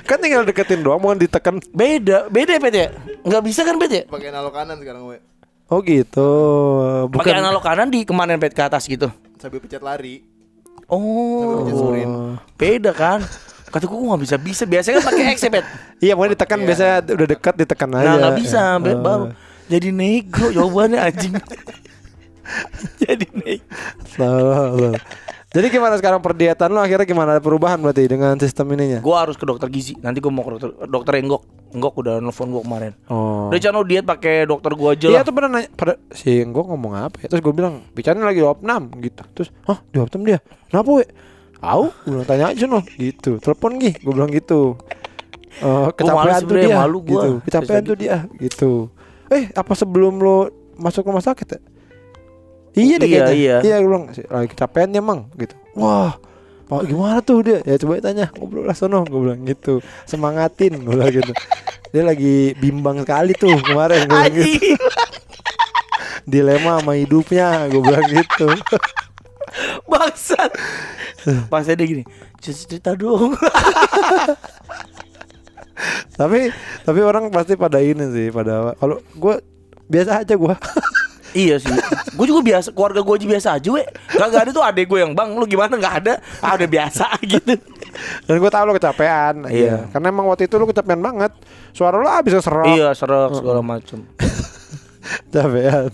kan tinggal deketin doang mau ditekan. Beda Beda Pet ya Nggak bisa kan Pet ya Pakai analog kanan sekarang gue. Oh gitu. Pakai analog kanan di kemarin Pet ke atas gitu Sambil pencet lari. Oh pencet sprint. Beda kan Kata gue gak bisa bisa Biasanya kan pakai X ya Pet (laughs) Iya, mau ditekan Iya. biasanya udah dekat ditekan aja. Nah gak bisa Ya. Oh. baru Jadi negro jawabannya anjing (laughs) Jadi Salah, salah. Jadi gimana sekarang perdietan lo akhirnya gimana ada perubahan berarti dengan sistem ininya? Gue harus ke dokter gizi. Nanti gue mau ke dokter dokter Enggok. Enggok udah nelfon gue kemarin. Oh. Udah lo diet pakai dokter gue aja Iya tuh pernah nanya pada si gue ngomong apa ya Terus gue bilang bicaranya lagi di opnam gitu Terus hah di opnam dia Kenapa we? Tahu gue bilang tanya aja no gitu Telepon gih gue bilang gitu Eh kecapean tuh dia malu gua. gitu Kecapean tuh dia gitu Eh apa sebelum lo masuk rumah sakit ya? Iya deh Iya, kayaknya. iya. Iya gue bilang lagi kecapean ya mang. Gitu. Wah Pak gimana tuh? Dia? Ya coba tanya ngobrol lah sono. Gue bilang gitu. Semangatin gue bilang gitu. Dia lagi bimbang sekali tuh kemarin gue bilang gitu. (laughs) Dilema sama hidupnya gue bilang gitu. (laughs) Bangsat. Pas dia gini, "Cerita- cerita dong. (laughs) tapi tapi orang pasti pada ini sih pada kalau gue biasa aja gue iya sih. Gue juga biasa, keluarga gue aja biasa aja, we. Gak, gak ada tuh adek gue yang bang, lu gimana nggak ada? Ah udah biasa (laughs) gitu. dan gue tahu lo kecapean Iya. iya karena emang waktu itu lo kecapean banget suara lo abis keserok iya, serak segala macem. (laughs) kecapean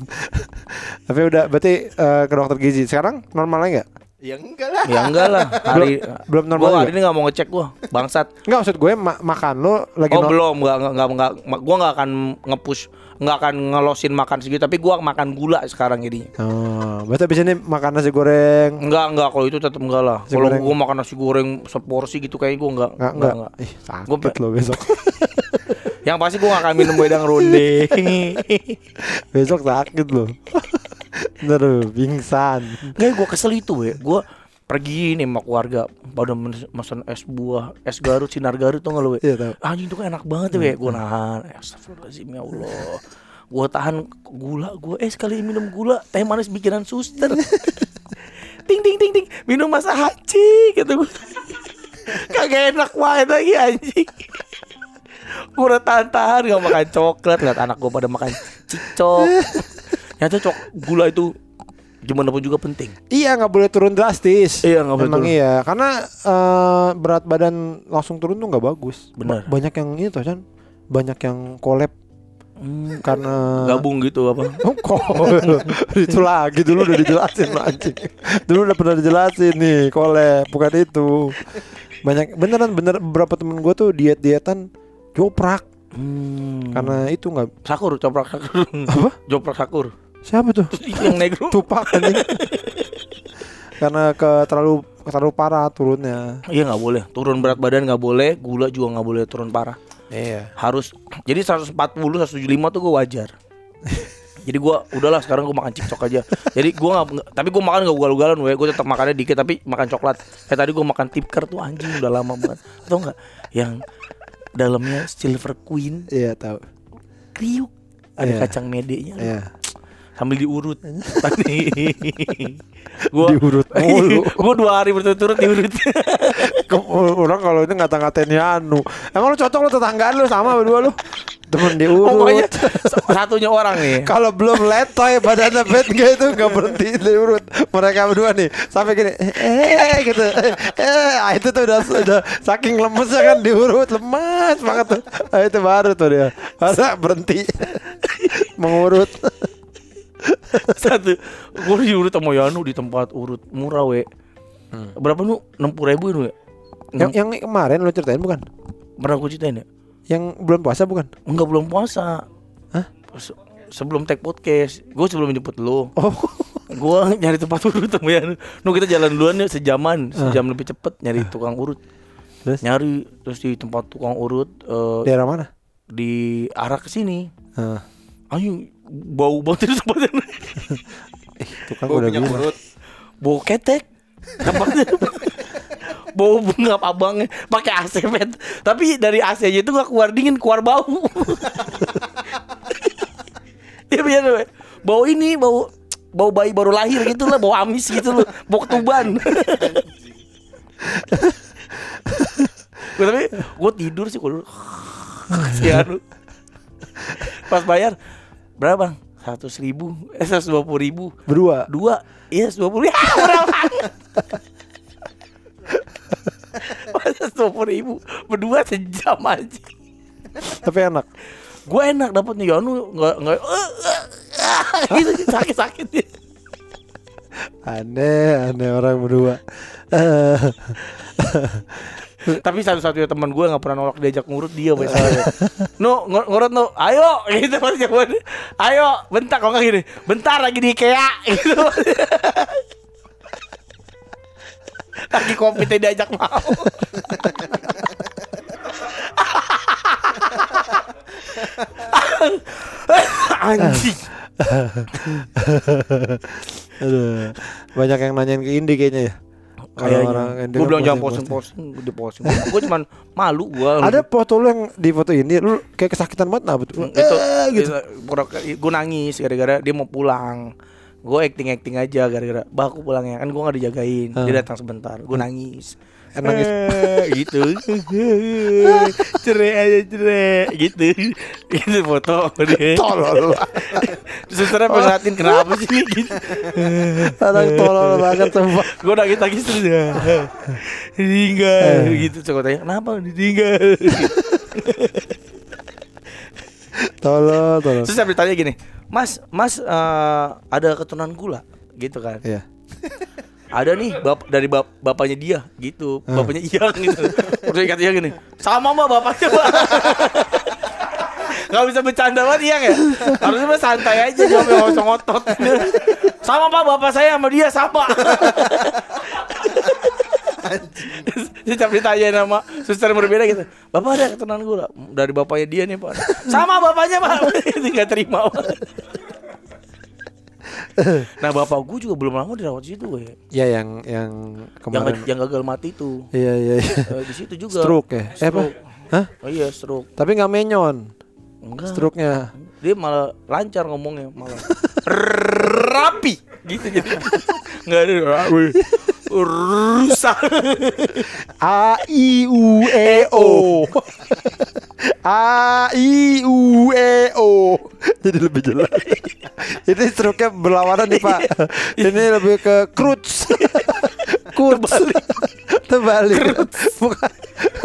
tapi udah berarti eh, ke dokter gizi sekarang normal lagi nggak Ya enggak lah. Ya enggak lah. Hari belum normal Gua hari ini nggak mau ngecek gua, bangsat. nggak maksud gue ma- makan lo lagi Oh no- belum, nggak nggak nggak nggak. Gua nggak akan ngepush, nggak akan ngelosin makan segitu. Tapi gua makan gula sekarang jadinya. oh, berarti abis ini makan nasi goreng Enggak enggak kalau itu tetap enggak lah. Kalau gua makan nasi goreng seporsi gitu kayaknya gua enggak. nggak nggak ih Gua sakit pe- lo besok (laughs) Yang pasti gua nggak akan minum wedang ronde. (laughs) besok sakit lo (laughs) Ntar pingsan Enggak, gua kesel itu ya. Gua pergi nih sama keluarga pada mesen es buah, es Garut, sinar Garut tuh nggak lu? Iya. Anjing itu kan enak banget ya, gua nahan. Astagfirullahaladzim ya Allah. Gua tahan gula, gua eh sekali minum gula, teh manis bikinan suster. (laughs) ting ting ting ting, minum masa haji kata gua. (laughs) Kagak enak banget lagi anjing. Gua udah tahan-tahan gak makan coklat Lihat anak gua pada makan cicok (laughs) Ternyata cok gula itu Gimana pun juga penting Iya nggak boleh turun drastis. Iya, nggak boleh Emang turun. iya, karena eh, berat badan langsung turun tuh nggak bagus. Benar. Ba- banyak yang ini tuh kan, banyak yang collab Hmm, karena gabung gitu apa (laughs) Oh, collab. (laughs) itu lagi dulu udah dijelasin anjing. Dulu udah pernah dijelasin nih collab, bukan itu. Banyak beneran bener beberapa temen gue tuh diet dietan joprak hmm. karena itu nggak sakur coprak sakur Apa? joprak sakur siapa tuh? (laughs) Yang negro tupak anjing. karena ke terlalu terlalu parah turunnya. iya nggak boleh. Turun berat badan nggak boleh gula juga nggak boleh turun parah. Iya. harus jadi 140 175 tuh gue wajar. Jadi gua udahlah sekarang gua makan cicok aja. Jadi gua nggak tapi gua makan gak ugal-ugalan gue gue tetap makannya dikit tapi makan coklat. Kayak tadi gua makan tipker tuh anjing udah lama banget. Atau enggak yang dalamnya silver queen. Iya tahu. kriuk. Ada Iya. kacang medenya Iya. Sambil diurut. (laughs) Tadi (laughs) gua Diurut (laughs) mulu. gua dua hari berturut-turut diurut. Orang kalau ini ngata-ngatain Yanu Emang lu cocok lu tetanggaan lu sama berdua lu? Temen diurut. Pokoknya satunya orang nih. Kalau belum letoy badannya bad gak itu gak berhenti diurut. Mereka berdua nih Sampai gini Eh gitu. Eh ah, itu tuh udah, udah Saking lemesnya kan diurut. Lemas banget tuh. Ah, Itu baru tuh dia. Masa berhenti? Mengurut (laughs) satu gue diurut sama Yanu di tempat urut murah we. Berapa nu? enam puluh ribu nu ya? Yang, yang kemarin lu ceritain bukan? pernah gue ceritain ya? Yang bulan puasa bukan? enggak belum puasa. Hah? Se- sebelum take podcast. Gue sebelum jemput lu. Oh. (laughs) Gue nyari tempat urut sama Yanu. Nu kita jalan duluan ya sejaman. Sejam lebih cepet nyari tukang urut. Terus? nyari terus di tempat tukang urut eh, daerah mana? di arah ke sini. Ah, ayo bau banget itu tempatnya itu. (laughs) Kan Bau udah minyak bilang. urut. bau ketek. Bau bengap abangnya pakai AC bet tapi dari AC nya itu gak keluar dingin keluar bau. (laughs) Iya biar bau ini bau bau bayi baru lahir gitu lah bau amis gitu loh. Bau ketuban. Gua tapi gue tidur sih gue si Anu pas bayar berapa? bang seratus ribu? Eh seratus dua puluh ribu? Berdua? Dua? Iya dua puluh ya murah banget masa dua puluh ribu? Berdua sejam aja. Tapi enak. Gue enak dapetnya ya anu nggak nggak (laughs) gitu sakit sakit Aneh, aneh orang berdua. Tapi satu-satunya teman gue nggak pernah nolak diajak ngurut dia biasanya. no ngur- ngurut no, ayo gitu pas jawabannya. Ayo, bentar kalau nggak gini, bentar lagi di IKEA gitu. lagi kopi teh diajak mau. Anjing. Aduh, banyak yang nanyain ke Indi kayaknya ya. Kayaknya. Indi Gue bilang jangan posting-posting, gue di posting. Gue cuman malu gue. Ada foto lu yang di foto ini lu kayak kesakitan banget nah betul. Hmm, itu Eh, gitu. gue nangis gara-gara dia mau pulang gue acting acting aja gara-gara bah aku pulangnya kan gue nggak dijagain dia datang sebentar gue nangis (laughs) (laughs) (laughs) Eh. Eh, gitu. Cerai aja cerai gitu. Itu foto dia Tolol. susternya ngeliatin kenapa sih? Ini gitu. Orang tolol banget sumpah. gue nangis nangis terus ya. Ditinggal. Gitu coba tanya kenapa ditinggal? Tolol, tolol. terus saya bertanya gini mas mas eh, ada keturunan gula? Gitu kan. Iya. Ada nih bap dari bap bapaknya dia gitu. Bapaknya iya gitu. Terus katanya gini sama mbak bapaknya mbak. Nggak bisa bercanda banget iya nggak harusnya mah santai aja nggak usah ngotot. Sama pak bapak saya sama dia sama. Setiap ditanya nama suster berbeda gitu. Bapak ada keturunan gula Dari bapaknya dia nih pak. Sama bapaknya pak. (laughs) Gak terima Pak. (laughs) Nah bapak gue juga belum lama dirawat situ ya Ya yang yang yang, kemarin. yang gagal mati tuh Iya, iya, iya. Eh, di situ juga Stroke ya? Eh, apa? Stroke. Hah? oh iya stroke Tapi nggak menyon. enggak Stroke-nya. dia malah lancar ngomongnya malah (laughs) rapi gitu jadi nggak ada rapi rusak A I U E O. (laughs) A I U E. (laughs) Jadi lebih jelas. (laughs) Ini stroke-nya berlawanan nih, Pak. (laughs) Ini lebih ke crutch. Kurz. Terbalik. Bukan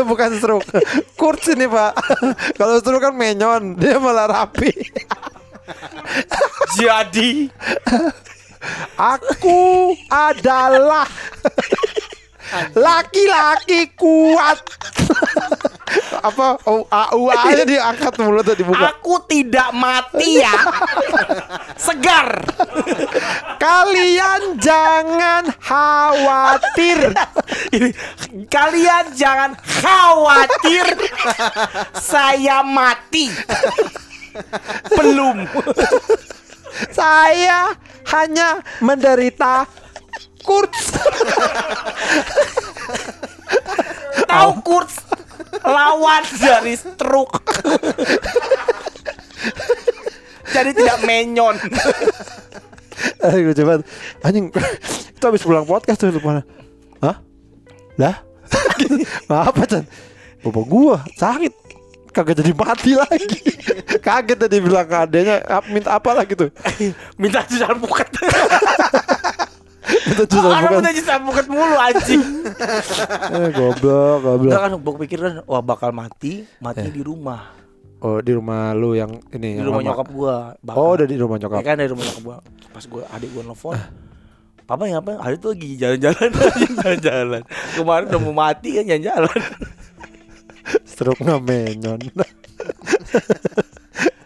bukan stroke. Kurz ini, Pak. Kalau stroke kan menyon, dia malah rapi. jadi Aku adalah laki-laki kuat. Apa? Oh, A U A nya diangkat mulutnya dibuka. aku tidak mati ya segar Kalian jangan khawatir. Ini, kalian jangan khawatir saya mati belum Saya hanya menderita kurz. tahu kurs lawan dari stroke jadi tidak menyon Aduh, coba anjing itu habis pulang podcast tuh mana? Hah? Lah? (laughs) Apa Chan? Bapak gua sakit kagak jadi mati lagi. Kaget tadi bilang "Ap- minta apa lah gitu. minta jus alpukat (laughs) Minta jus Orang alpukat. minta jus alpukat mulu anjing (laughs) Eh, goblok, goblok. Kan gue pikir kan wah bakal mati mati di rumah Oh, di rumah lu yang ini di yang rumah lama. nyokap gua bakal. Oh, udah di rumah Ya nyokap. kan dari rumah nyokap gua pas gua adik gua nelfon Papa yang apa? Hari itu lagi jalan-jalan (laughs) aja jalan-jalan. Kemarin udah mau mati kan jalan-jalan. (laughs) Stroke nggak menyon.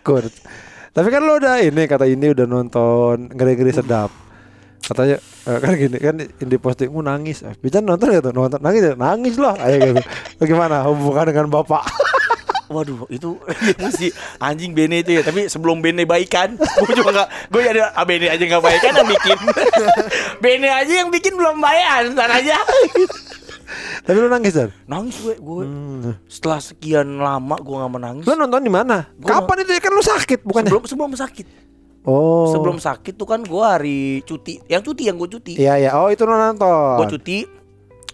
Kurz. Tapi kan lu udah ini kata ini udah nonton ngeri-ngeri sedap. Katanya eh, kan gini kan di postingmu nangis. Eh, Bican nonton gitu, nonton nangis ya? Nangis lah kayak gitu. Bagaimana hubungan dengan bapak? (laughs) Waduh, itu si anjing Bene itu ya. Tapi sebelum Bene baikan, (laughs) gue juga nggak, gue ada ah, Bene aja nggak baikan yang bikin. (laughs) Bene aja yang bikin belum baikan, ntar aja. Tapi lu nangis kan? Nangis gue, gue Hmm. setelah sekian lama gue nggak menangis. Lu nonton di mana? Kapan itu kan lu sakit bukannya? Sebelum sebelum sakit, oh. sebelum sakit tuh kan gue hari cuti, yang cuti yang gue cuti. Iya ya. Oh, itu nonton. gue cuti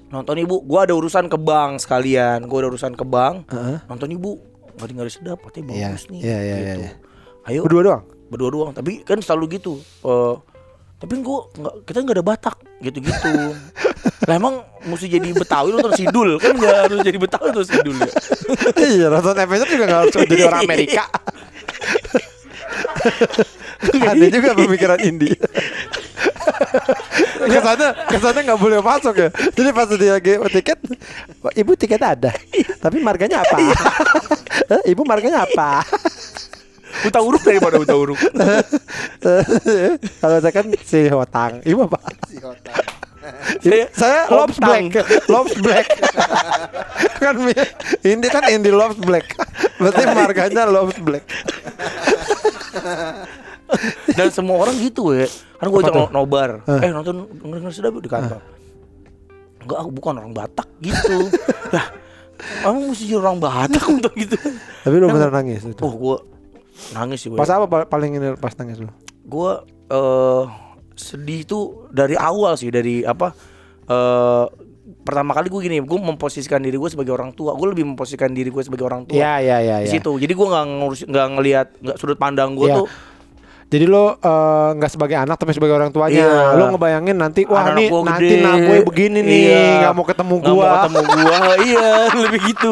nonton ibu gue ada urusan ke bank sekalian gue ada urusan ke bank Heeh. nonton ibu nggak tinggal sedap katanya Iya, bagus nih iya, iya, gitu. iya. ayo Berdua doang. berdua doang tapi kan selalu gitu Eh, tapi gue nggak kita nggak ada batak gitu gitu (laughs) lah emang mesti jadi betawi nonton sidul kan nggak harus jadi betawi nonton sidul ya (laughs) iya, nonton Avengers juga gak harus jadi orang Amerika. (laughs) (laughs) Ada juga pemikiran indie. (laughs) kesannya kesannya nggak boleh masuk ya. Jadi pas dia lagi tiket, "Oh, ibu tiket ada, tapi marganya apa? (laughs) Eh, ibu marganya apa? Buta huruf daripada buta huruf. Kalau saya kan si hotang, ibu apa? Si otak. Saya- saya lobs Hotang. black, lobs black. kan mi- ini kan indie lobs black. Berarti marganya lobs black. Dan semua orang gitu ya. Kan gue ajak nobar. Eh nonton ngerti sudah di kantor. Enggak, aku bukan orang Batak gitu. lah, kamu mesti jadi orang Batak untuk gitu. Tapi lu bener nangis itu. Oh, gue nangis sih. Pas apa pa- paling ini pas nangis lu? Gue eh sedih itu dari awal sih dari apa? eh pertama kali gue gini, gue memposisikan diri gue sebagai orang tua. Gue lebih memposisikan diri gue sebagai orang tua. Iya iya iya. Di iya. situ. Jadi gue nggak ngurus, nggak ngelihat, nggak sudut pandang gue Iya. tuh. Jadi lo eh, nggak sebagai anak tapi sebagai orang tuanya. Iya. Lo ngebayangin nanti wah Anak nih nanti gede. nak gue begini nih Iya. nggak mau ketemu gua. mau ketemu gua (laughs) iya lebih gitu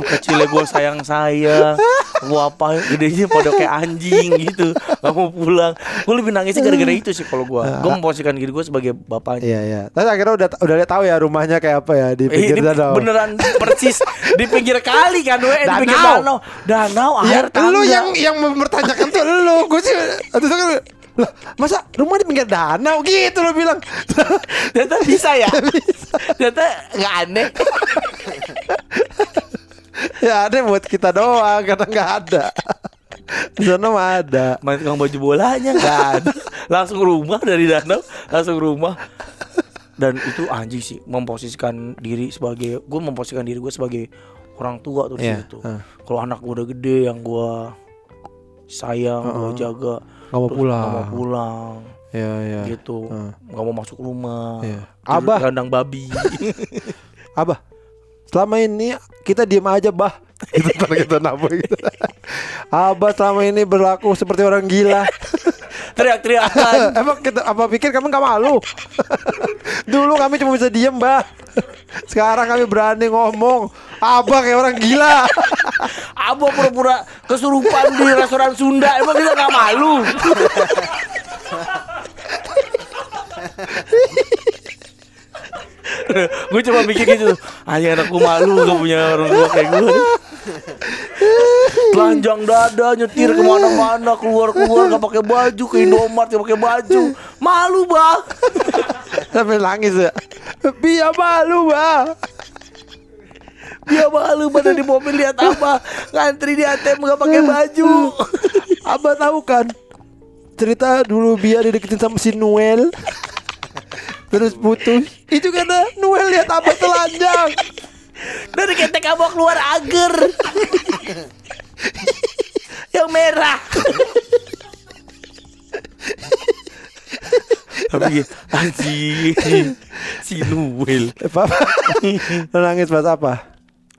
kecilnya gua sayang saya. Gua apa gedenya pada kayak anjing gitu. Nggak mau pulang. Gua lebih nangisnya gara-gara itu sih kalau gua. Gua memposisikan diri gua sebagai bapaknya. Iya iya. Tapi akhirnya udah udah lihat tahu ya rumahnya kayak apa ya di Eh, pinggir ini danau. beneran persis di pinggir kali kan we di pinggir Danau. danau. Ya, air tangga lu yang yang mempertanyakan tuh lu. Gue sih aduh kan lah masa rumah di pinggir danau? Gitu lo bilang. ternyata bisa ya? (laughs) Ternyata nggak aneh (laughs) ya ada buat kita doang karena nggak ada. Di sana mah ada. main tukang baju bolanya nggak ada langsung rumah dari danau langsung rumah dan itu anjing sih memposisikan diri sebagai gue memposisikan diri gue sebagai orang tua tuh Iya, situ heeh. kalau anak gue udah gede yang gue sayang gue jaga Nggak mau pulang. nggak mau pulang Iya iya. gitu Heeh. nggak mau masuk rumah. Tidur Abah. kandang babi (laughs) Abah, selama ini kita diem aja, Bah. (laughs) Gitu ntar kita nabung gitu. (laughs) Abah selama ini berlaku seperti orang gila. (laughs) teriak-teriakan Emang kita apa pikir kamu nggak malu? Dulu kami cuma bisa diem, Bah. Sekarang kami berani ngomong. Abah kayak orang gila. Abah pura-pura kesurupan di restoran Sunda emang kita nggak malu (laughs) gue cuma mikir gitu. Anjing anakku malu gak punya orang tua kayak gue Telanjang dada nyetir ke mana-mana keluar-keluar gak pakai baju ke Indomaret gak pakai baju. Malu bang (laughs) Sampai nangis ya. Biar malu, Bah. dia malu pada di mobil lihat apa ngantri di ATM gak pakai baju. Abah tahu kan? Cerita dulu biar dideketin sama si Noel terus putus. Itu karena Noel lihat Abah telanjang. Dari ketek abah keluar agar. Yang merah. Tapi anjing. Si Nuel apa nangis pas apa?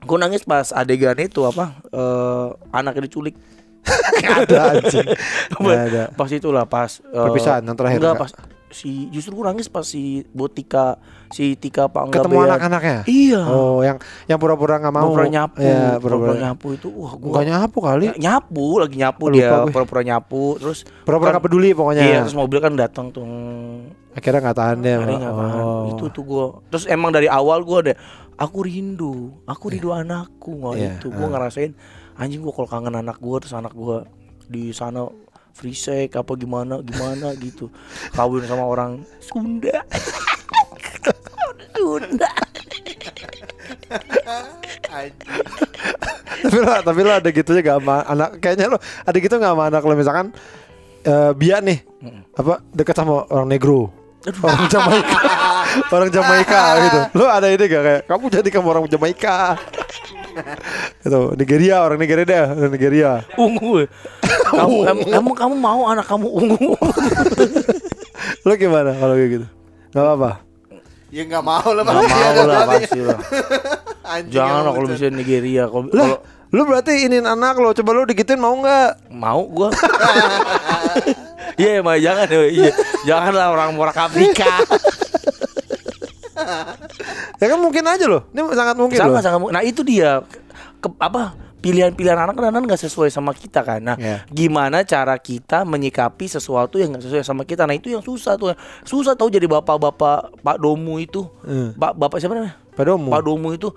Gue nangis pas adegan itu apa? Eh anaknya diculik. Gak ada anjing. Gak ada. Pas itulah pas eh, Perpisahan yang terakhir, enggak enggak? pas si justru gue nangis pas si Botika si Tika Pak ketemu anak-anaknya? Iya. Oh yang yang pura-pura nggak mau. Pura-pura nyapu ya pura-pura nyapu itu wah gue Bukan nyapu kali. Nyapu lagi nyapu Lupa dia gue. pura-pura nyapu terus pura-pura kan- nggak peduli pokoknya. Iya terus mobil kan datang tuh. Akhirnya nggak tahan deh Hari nggak tahan. oh. itu tuh gue terus emang dari awal gue ada aku rindu aku rindu anakku nggak Iya, itu. gue ngerasain anjing gue kalau kangen anak gue terus anak gue di sana free sex apa gimana gimana gitu. Kawin sama orang Sunda. Sunda. (laughs) Tapi lo tapi lo ada gitunya gak sama anak kayaknya lo ada gitu nggak sama anak lo? Misalkan eh Bia nih apa dekat sama orang negro. Orang Jamaika. (laughs) Orang Jamaika gitu. Lo ada ide gak kayak kamu jadi kamu orang Jamaika (laughs) gitu Nigeria orang Nigeria deh orang Nigeria. Ungu. Kamu em- emang kamu mau anak kamu ungu. (laughs) Lo gimana kalau kayak gitu? Nggak apa Ya nggak mau lah Gak pasti. mau lah (laughs) pasti lah. Jangan lah kalau misalnya Nigeria Kalau lah lo berarti ini anak lo coba lo digituin mau nggak? Mau gua. (laughs) Iya mah jangan iya. Janganlah orang Morak Afrika ya kan mungkin aja loh ini sangat mungkin Sama loh sama Nah itu dia ke, apa pilihan-pilihan anak kan nggak sesuai sama kita kan. Nah, Iya. gimana cara kita menyikapi sesuatu yang nggak sesuai sama kita? Nah itu yang susah tuh. Susah tahu jadi bapak-bapak Pak Domu itu. Hmm. Pak bapak siapa namanya? Padomu. Pak Domu itu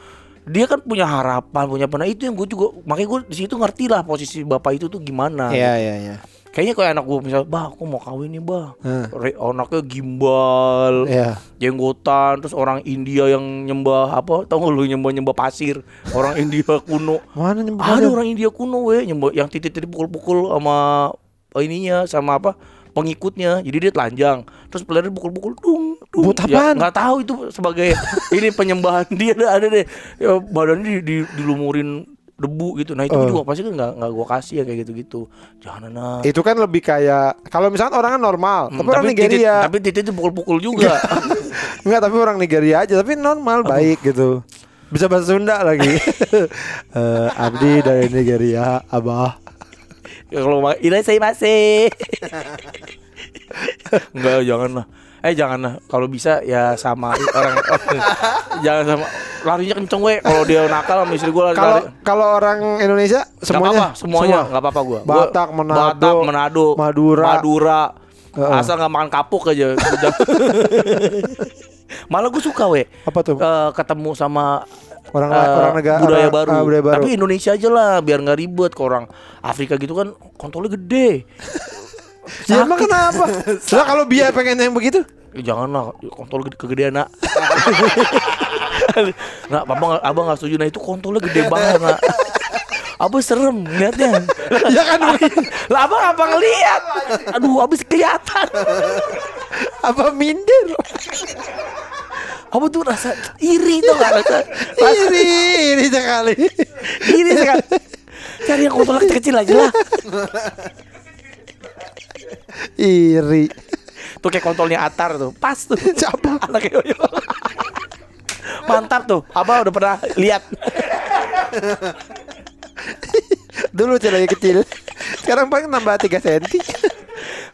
dia kan punya harapan, punya pernah itu yang gue juga makanya gue di situ ngerti lah posisi bapak itu tuh gimana. Iya iya iya. Kayaknya kayak anak gue misalnya, bah aku mau kawin nih bah. Hmm. Anaknya gimbal, Iya. jenggotan, terus orang India yang nyembah apa? Tahu nggak lu nyembah nyembah pasir? Orang (laughs) India kuno. Mana nyembah Ada orang India kuno we nyembah yang titik-titik pukul-pukul sama eh, ininya sama apa? pengikutnya jadi dia telanjang terus pelatih pukul-pukul dung dung Buat Ya, nggak tahu itu sebagai ini penyembahan dia ada, ada deh ya, badannya di, di, dilumurin debu gitu nah itu Oh. juga pasti kan nggak nggak gua kasih ya kayak gitu-gitu jangan nah Itu kan lebih kayak kalau misalkan orang kan normal, Hmm, tapi orang titik- Nigeria. tapi titik itu pukul-pukul juga (laughs) Enggak, tapi orang Nigeria aja, tapi normal, baik gitu. Bisa bahasa Sunda lagi. (laughs) Eh, Abdi dari Nigeria, Abah. Ya, kalau ini saya masih (laughs) Enggak jangan lah Eh jangan lah Kalau bisa ya sama orang (laughs) Jangan sama Larinya kenceng we Kalau dia nakal sama istri gue lari, Kalau kalau orang Indonesia Nggak semuanya apa-apa, semuanya nggak apa-apa gua. Gua Batak, Manado, Batak, Manado, Madura. Madura. Heeh. Asal nggak makan kapuk aja. (laughs) Malah gue suka we. Apa tuh? Eh, ketemu sama Orang eh, orang negara budaya orang- baru. ah, budaya baru. Tapi Indonesia aja lah biar nggak ribet ke orang Afrika gitu kan kontolnya gede. Ya emang kenapa? (laughs) Lah kalau biar pengen yang begitu? Ya, jangan lah kontol gede kegedean nak. (laughs) nah, nggak- abang nggak setuju. Nah itu kontolnya gede banget nak. Abang serem liatnya. (laughs) ya kan lah abang apa ngeliat? Aduh abis kelihatan. apa minder? Abang tuh rasa iri tuh nggak rasa, rasa Iri, iri sekali. iri sekali. Cari yang kontolnya kecil-kecil aja lah. Iri. Tuh kayak kontolnya Atar tuh, pas tuh. (laughs) Siapa? Anak Yoyo. Mantap tuh, abang udah pernah lihat. Dulu lagi kecil. Sekarang paling nambah 3 cm.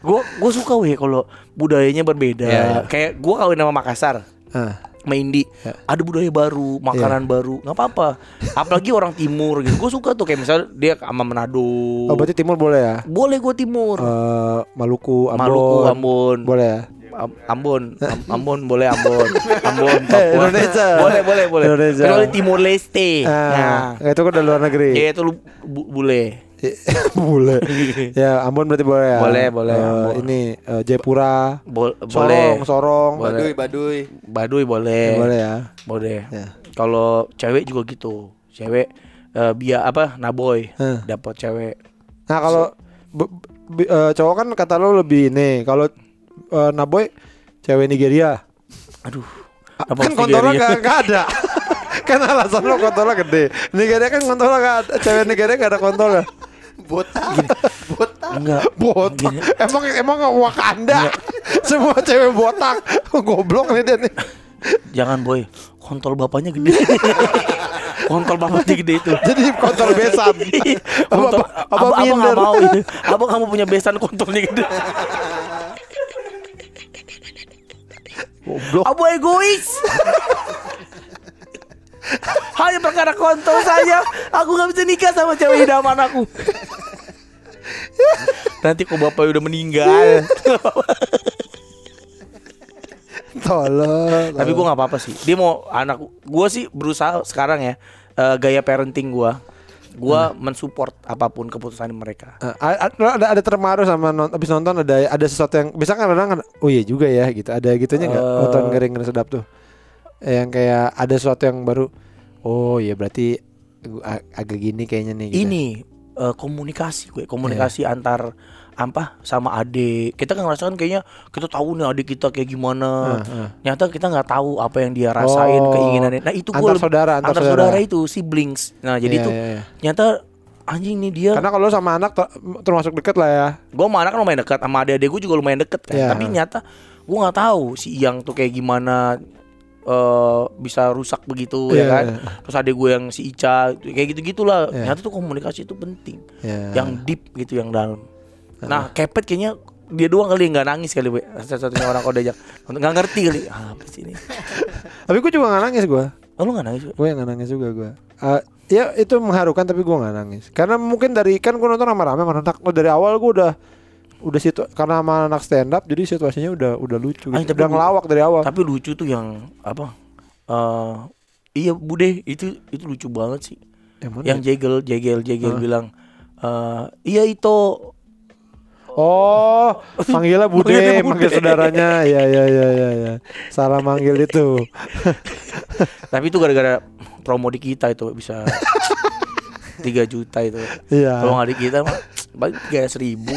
Gue gue suka weh kalau budayanya berbeda. Iya, iya. Kayak gue kawin sama Makassar. Ah. Sama Indi Ya. ada budaya baru makanan baru. Nggak apa-apa. Apalagi orang timur gitu. Gue suka tuh kayak misalnya dia sama Manado. Oh, berarti timur boleh ya? boleh gue timur. Eh, Maluku, Ambon. Maluku Ambon. Boleh ya? Am- Ambon. Am- Ambon boleh Ambon. (laughs) Ambon Papua. Indonesia. boleh boleh boleh. Indonesia. kecuali Timur Leste Ah, nah. itu kan udah luar negeri. ya itu lu bu- boleh (laughs) boleh. (laughs) ya, Ambon berarti boleh ya. Boleh, boleh, Eh, Ambon. ini eh, Jayapura. Bol- Sorong, boleh Sorong. Boleh. Baduy, baduy. Baduy boleh Boleh ya. boleh Ya. kalau cewek juga gitu cewek eh, biar apa naboy Hah. dapat cewek Nah, kalau eh, cowok kan kata lo lebih ini. Kalau eh, Naboy cewek Nigeria. aduh Ah, kan kontolnya gak, gak ada. (laughs) kan alasan lo kontolnya gede. Nigeria kan kontolnya gak ada. Cewek Nigeria gak ada kontolnya. Botak. Botak. enggak Botak. Gini. Emang emang Wakanda. (laughs) Semua cewek botak. Goblok nih dia nih. jangan boy kontol bapaknya gede (laughs) kontol bapaknya gede itu Jadi kontol besan. (laughs) kontol apa, apa abang, abang minder? nggak mau itu abang kamu punya besan kontolnya gede Goblok. abang egois hanya perkara kontol saja aku nggak bisa nikah sama cewek idaman aku nanti kok bapak udah meninggal Tolong. Tapi gue nggak apa-apa sih. Dia mau anak gue sih berusaha sekarang ya eh, gaya parenting gue. Gue mensupport apa pun keputusan mereka. A- ada ada termaru sama non, abis nonton ada ada sesuatu yang bisa kan kadang kan oh iya juga ya gitu ada gitunya nggak Eh. nonton ngering ngeri sedap tuh yang kayak ada sesuatu yang baru oh iya berarti ag- agak gini kayaknya nih gitu. Ini eh, komunikasi gue, komunikasi antar apa sama adik. Kita kan ngerasakan kayaknya kita tahu nih adik kita kayak gimana. Heeh, heeh. Nyata kita nggak tahu apa yang dia rasain, Oh. keinginannya. Nah itu gue Antar saudara, antar antar saudara. saudara itu siblings. Nah jadi Iya, itu iya, iya. nyata anjing nih dia. karena kalau sama anak ter- termasuk deket lah ya gue sama anak kan lumayan dekat sama adik-adik gue juga lumayan deket kan Iya. tapi nyata gue nggak tahu si Iyang tuh kayak gimana eh bisa rusak begitu Iya, ya kan? iya. terus adik gue yang si Ica kayak gitu gitulah Iya. nyata tuh komunikasi itu penting. Ya. yang deep gitu yang dalam. Nah kepet kayaknya dia doang kali nggak nangis kali satu-satunya orang kalau diajak. Nggak ngerti kali ah, apa sih ini? (laughs) Tapi gue juga nggak nangis gue oh lu nggak nangis gue yang nggak nangis juga gue Eh, ya itu mengharukan tapi gue nggak nangis. Karena mungkin dari kan gue nonton rame-rame sama anak dari awal gue udah udah situ karena sama anak stand up jadi situasinya udah udah lucu gitu. tapi udah ngelawak dari awal Tapi lucu tuh yang apa? eh iya Bude itu itu lucu banget sih. yang mana Yang ya? jegel jegel jegel bilang eh iya itu oh manggilnya bude Manggilnya Bude. manggil saudaranya ya ya ya ya ya salah manggil itu (laughs) tapi itu gara-gara promo di kita itu bisa (laughs) 3 juta itu. iya Kalau nggak di kita mah paling tiga seribu,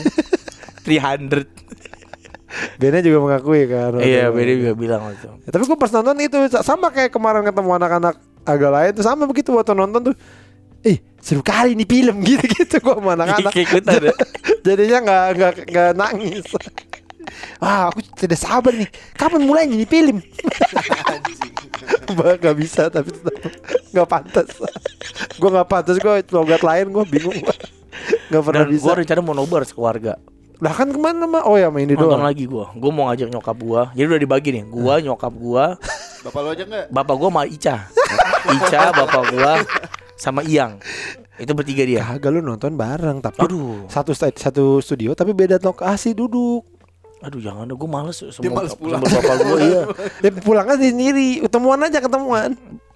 300. Bene juga mengakui kan Iya, itu. juga bilang waktu. Ya, tapi gue pas nonton itu sa- sama kayak kemarin ketemu anak-anak agak lain tuh sama begitu waktu nonton tuh. Ih seru kali nih film (laughs) gitu-gitu gue sama anak-anak. Ya. (laughs) Jadinya nggak nggak nggak nangis. Wah aku tidak sabar nih. Kapan mulai nih film? Bah, gak bisa tapi tetap nggak pantas. gue nggak pantas gue logat lain gue bingung. Nggak pernah Dan bisa. gue rencana mau nobar sekeluarga. Lah kan ke mana mah? Oh ya main di Nonton doang. lagi gue. Gue mau ngajak nyokap gue. Jadi udah dibagi nih. Gue, nyokap gue, (laughs) Bapak lo aja enggak? bapak gue sama Ica. Ica, (laughs) bapak gue, sama Iyang. Itu bertiga dia. Kagak lu nonton bareng tapi Aduh, satu satu studio tapi beda lokasi duduk. aduh jangan, gue males semua. males pulang. sama bapak gue (laughs) iya. Ya pulang aja sendiri, ketemuan aja ketemuan.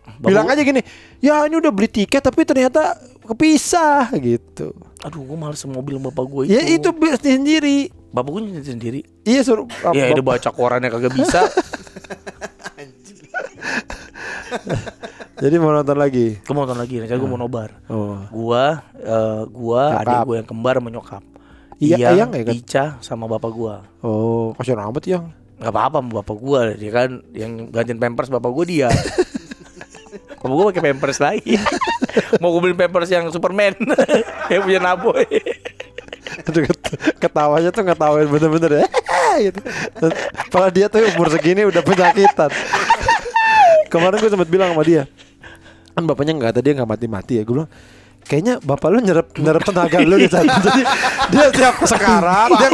Bapak Bilang gua- aja gini, ya ini udah beli tiket tapi ternyata kepisah gitu. Aduh, gue males mobil bapak gue itu. Ya itu beli sendiri. Bapak gue nyetir sendiri. Iya suruh. Ya, udah baca korannya kagak bisa. (laughs) Jadi mau nonton lagi. Gue mau nonton lagi, rencana gue mau nobar. Oh. Gua, eh, gua, Nyokap. adik gue yang kembar sama nyokap. Iya, Eyang ya kan? Ica sama bapak gua. Oh, kasihan amat yang. Gak apa-apa sama bapak gua Dia kan yang gantiin pampers bapak gua dia (laughs) Bapak gua pakai pampers lagi (laughs) (laughs) Mau gue beli pampers yang Superman (laughs) Yang punya Naboy ket- ketawanya tuh ngetawain bener-bener ya. (laughs) gitu. Padahal dia tuh umur segini udah penyakitan. Kemarin gue sempat bilang sama dia, kan bapaknya nggak tadi nggak mati-mati ya. Gue bilang, kayaknya bapak lu nyerap nyerap tenaga lu gitu. (laughs) Jadi dia tiap sekarang dia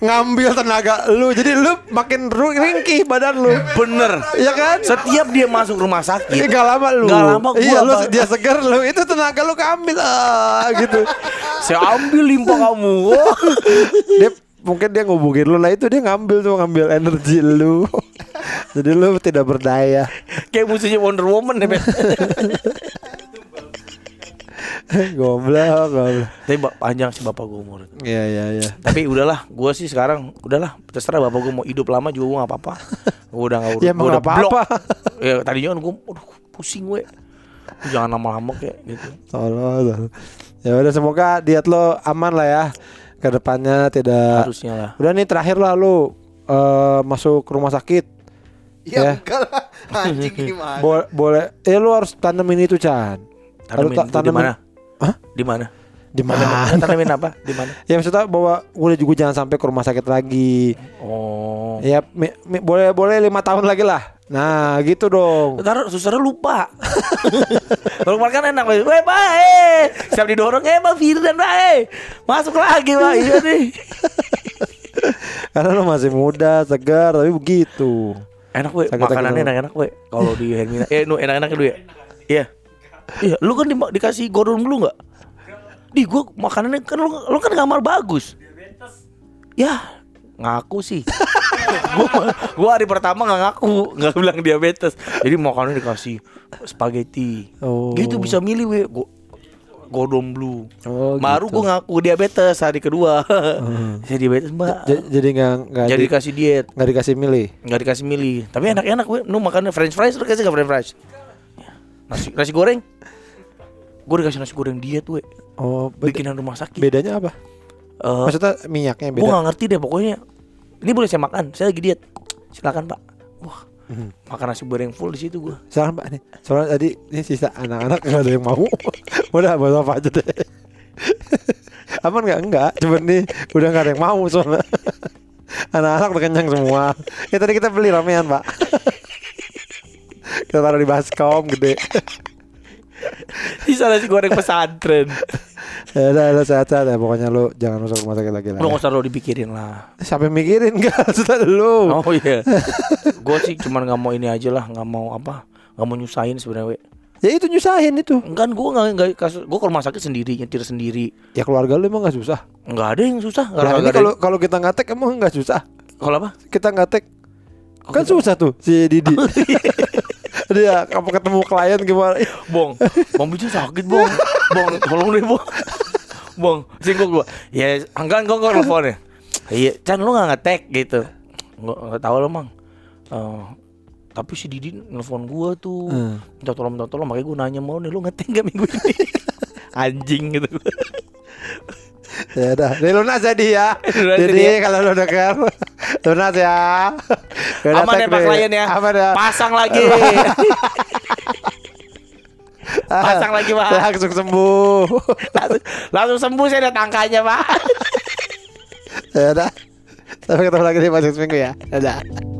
ngambil tenaga lu. Jadi lu makin ringkih badan lu. Bener Iya kan? Setiap dia masuk rumah Iya sakit gak lama lu. Nggak lama gua Iya lu dia segar lu itu tenaga lu keambil ah gitu. Saya ambil limpa kamu dia mungkin dia ngubungin lu lah itu dia ngambil tuh ngambil energi lu jadi lu tidak berdaya Kayak musuhnya Wonder Woman ya (laughs) (laughs) goblok goblok Tapi panjang sih bapak gua umur iya iya iya Tapi udahlah, gua sih sekarang udahlah terserah bapak gua mau hidup lama juga gua gak apa-apa. Gua udah gak (laughs) ya emang gua udah apa apa (laughs) Ya tadinya kan gua aduh pusing gue. Jangan lama-lama kayak gitu. tolong ya udah semoga diet lo aman lah ya ke depannya tidak Harusnya lah. udah nih terakhir lah lu eh, masuk rumah sakit Ya, Ya. enggak lah. Anjing gimana? Bo- boleh eh lu harus tanemin itu Chan Harus Tanemin ta- itu di tanemin- mana? Hah? Di mana? di mana tanemin apa? Di mana? (laughs) ya maksudnya bahwa udah juga jangan sampai ke rumah sakit lagi Oh. ya mi- mi- boleh boleh lima tahun lagi lah nah gitu dong Ntar susternya lupa. (laughs) Kalau kemarin kan enak. Weh, Pak, eh. Siap didorong, eh, Pak Firdan, Pak, eh. Masuk lagi, Pak. Iya nih. (laughs) Karena lo masih muda, segar, tapi begitu. Enak, weh. Makanannya enak-enak, weh. Kalau di Hermina. Eh, nu enak-enak dulu ya. Iya. Iya, lu kan di- dikasih gordon dulu nggak? Di gua makanannya kan lu, lu kan kamar bagus. Ya, ngaku sih. (laughs) gua gua hari pertama nggak ngaku, nggak bilang diabetes. Jadi makanannya dikasih spaghetti. Oh. Gitu bisa milih we. Gua Godom Blue. Oh, Baru gitu. gua ngaku diabetes hari kedua. (laughs) Saya diabetes, Mbak. J- jadi nggak nggak Jadi di- dikasih diet, nggak dikasih milih. nggak dikasih milih. Tapi enak-enak. Nu makannya french fries, lu kasih nggak french fries? Nasi, nasi goreng. Gue dikasih nasi goreng diet, we. Oh, Bikinan rumah sakit. bedanya apa? Eh, Maksudnya minyaknya gue beda. nggak ngerti deh pokoknya. Ini boleh saya makan? Saya lagi diet. Silakan Pak. Wah, Hmm. makan nasi goreng full di situ gue. Silakan Pak nih. Soalnya tadi ini sisa anak-anak nggak ada yang mau. (laughs) udah buat apa aja deh. (laughs) Aman nggak? Enggak. Cuman nih udah nggak ada yang mau soalnya. (laughs) Anak-anak udah kenyang semua. Ya tadi kita beli ramean Pak. Kita taruh di baskom gede. Sisa nasi goreng pesantren. ya udah, udah sehat-sehat ya. Pokoknya lu jangan masuk rumah sakit lagi lah. Lu ya. nggak usah lo dipikirin lah. Siapa yang mikirin enggak? (laughs) Sudah lu. Oh iya. gue sih cuman nggak mau ini aja lah, nggak mau apa, nggak mau nyusahin sebenarnya. we. Ya itu nyusahin itu. Enggak, gue nggak nggak kasus. Gue ke rumah sakit sendiri, nyetir sendiri. Ya keluarga lu emang gak susah. Nggak ada yang susah. Nggak Ya, ini kalau kalau kita ngatek emang nggak susah. kalau apa? Kita ngatek kan susah tuh si Didi. (laughs) Dia kamu ketemu klien gimana? Bong, bang Bicu sakit bong, bong, tolong deh bong, bong, singgung gua. Ya, enggak enggak enggak teleponnya. Iya, Chan lu nggak ngetek gitu. Nggak nggak tahu lo mang. Eh, tapi si Didi nelfon gua tuh, Hmm. minta tolong minta tolong, makanya gua nanya mau nih lu ngetek gak minggu ini? (laughs) Anjing gitu. Ya udah, Ini lunas jadi ya. Jadi ya. kalau lu denger (laughs) lunas ya. (laughs) Udah Aman ya pak klien ya. Aman ya. Pasang lagi. (laughs) Pasang lagi pak. Langsung sembuh. Langsung, langsung sembuh saya ada tangkanya pak. ya udah. Sampai ketemu lagi di Pasang Seminggu ya. Dadah.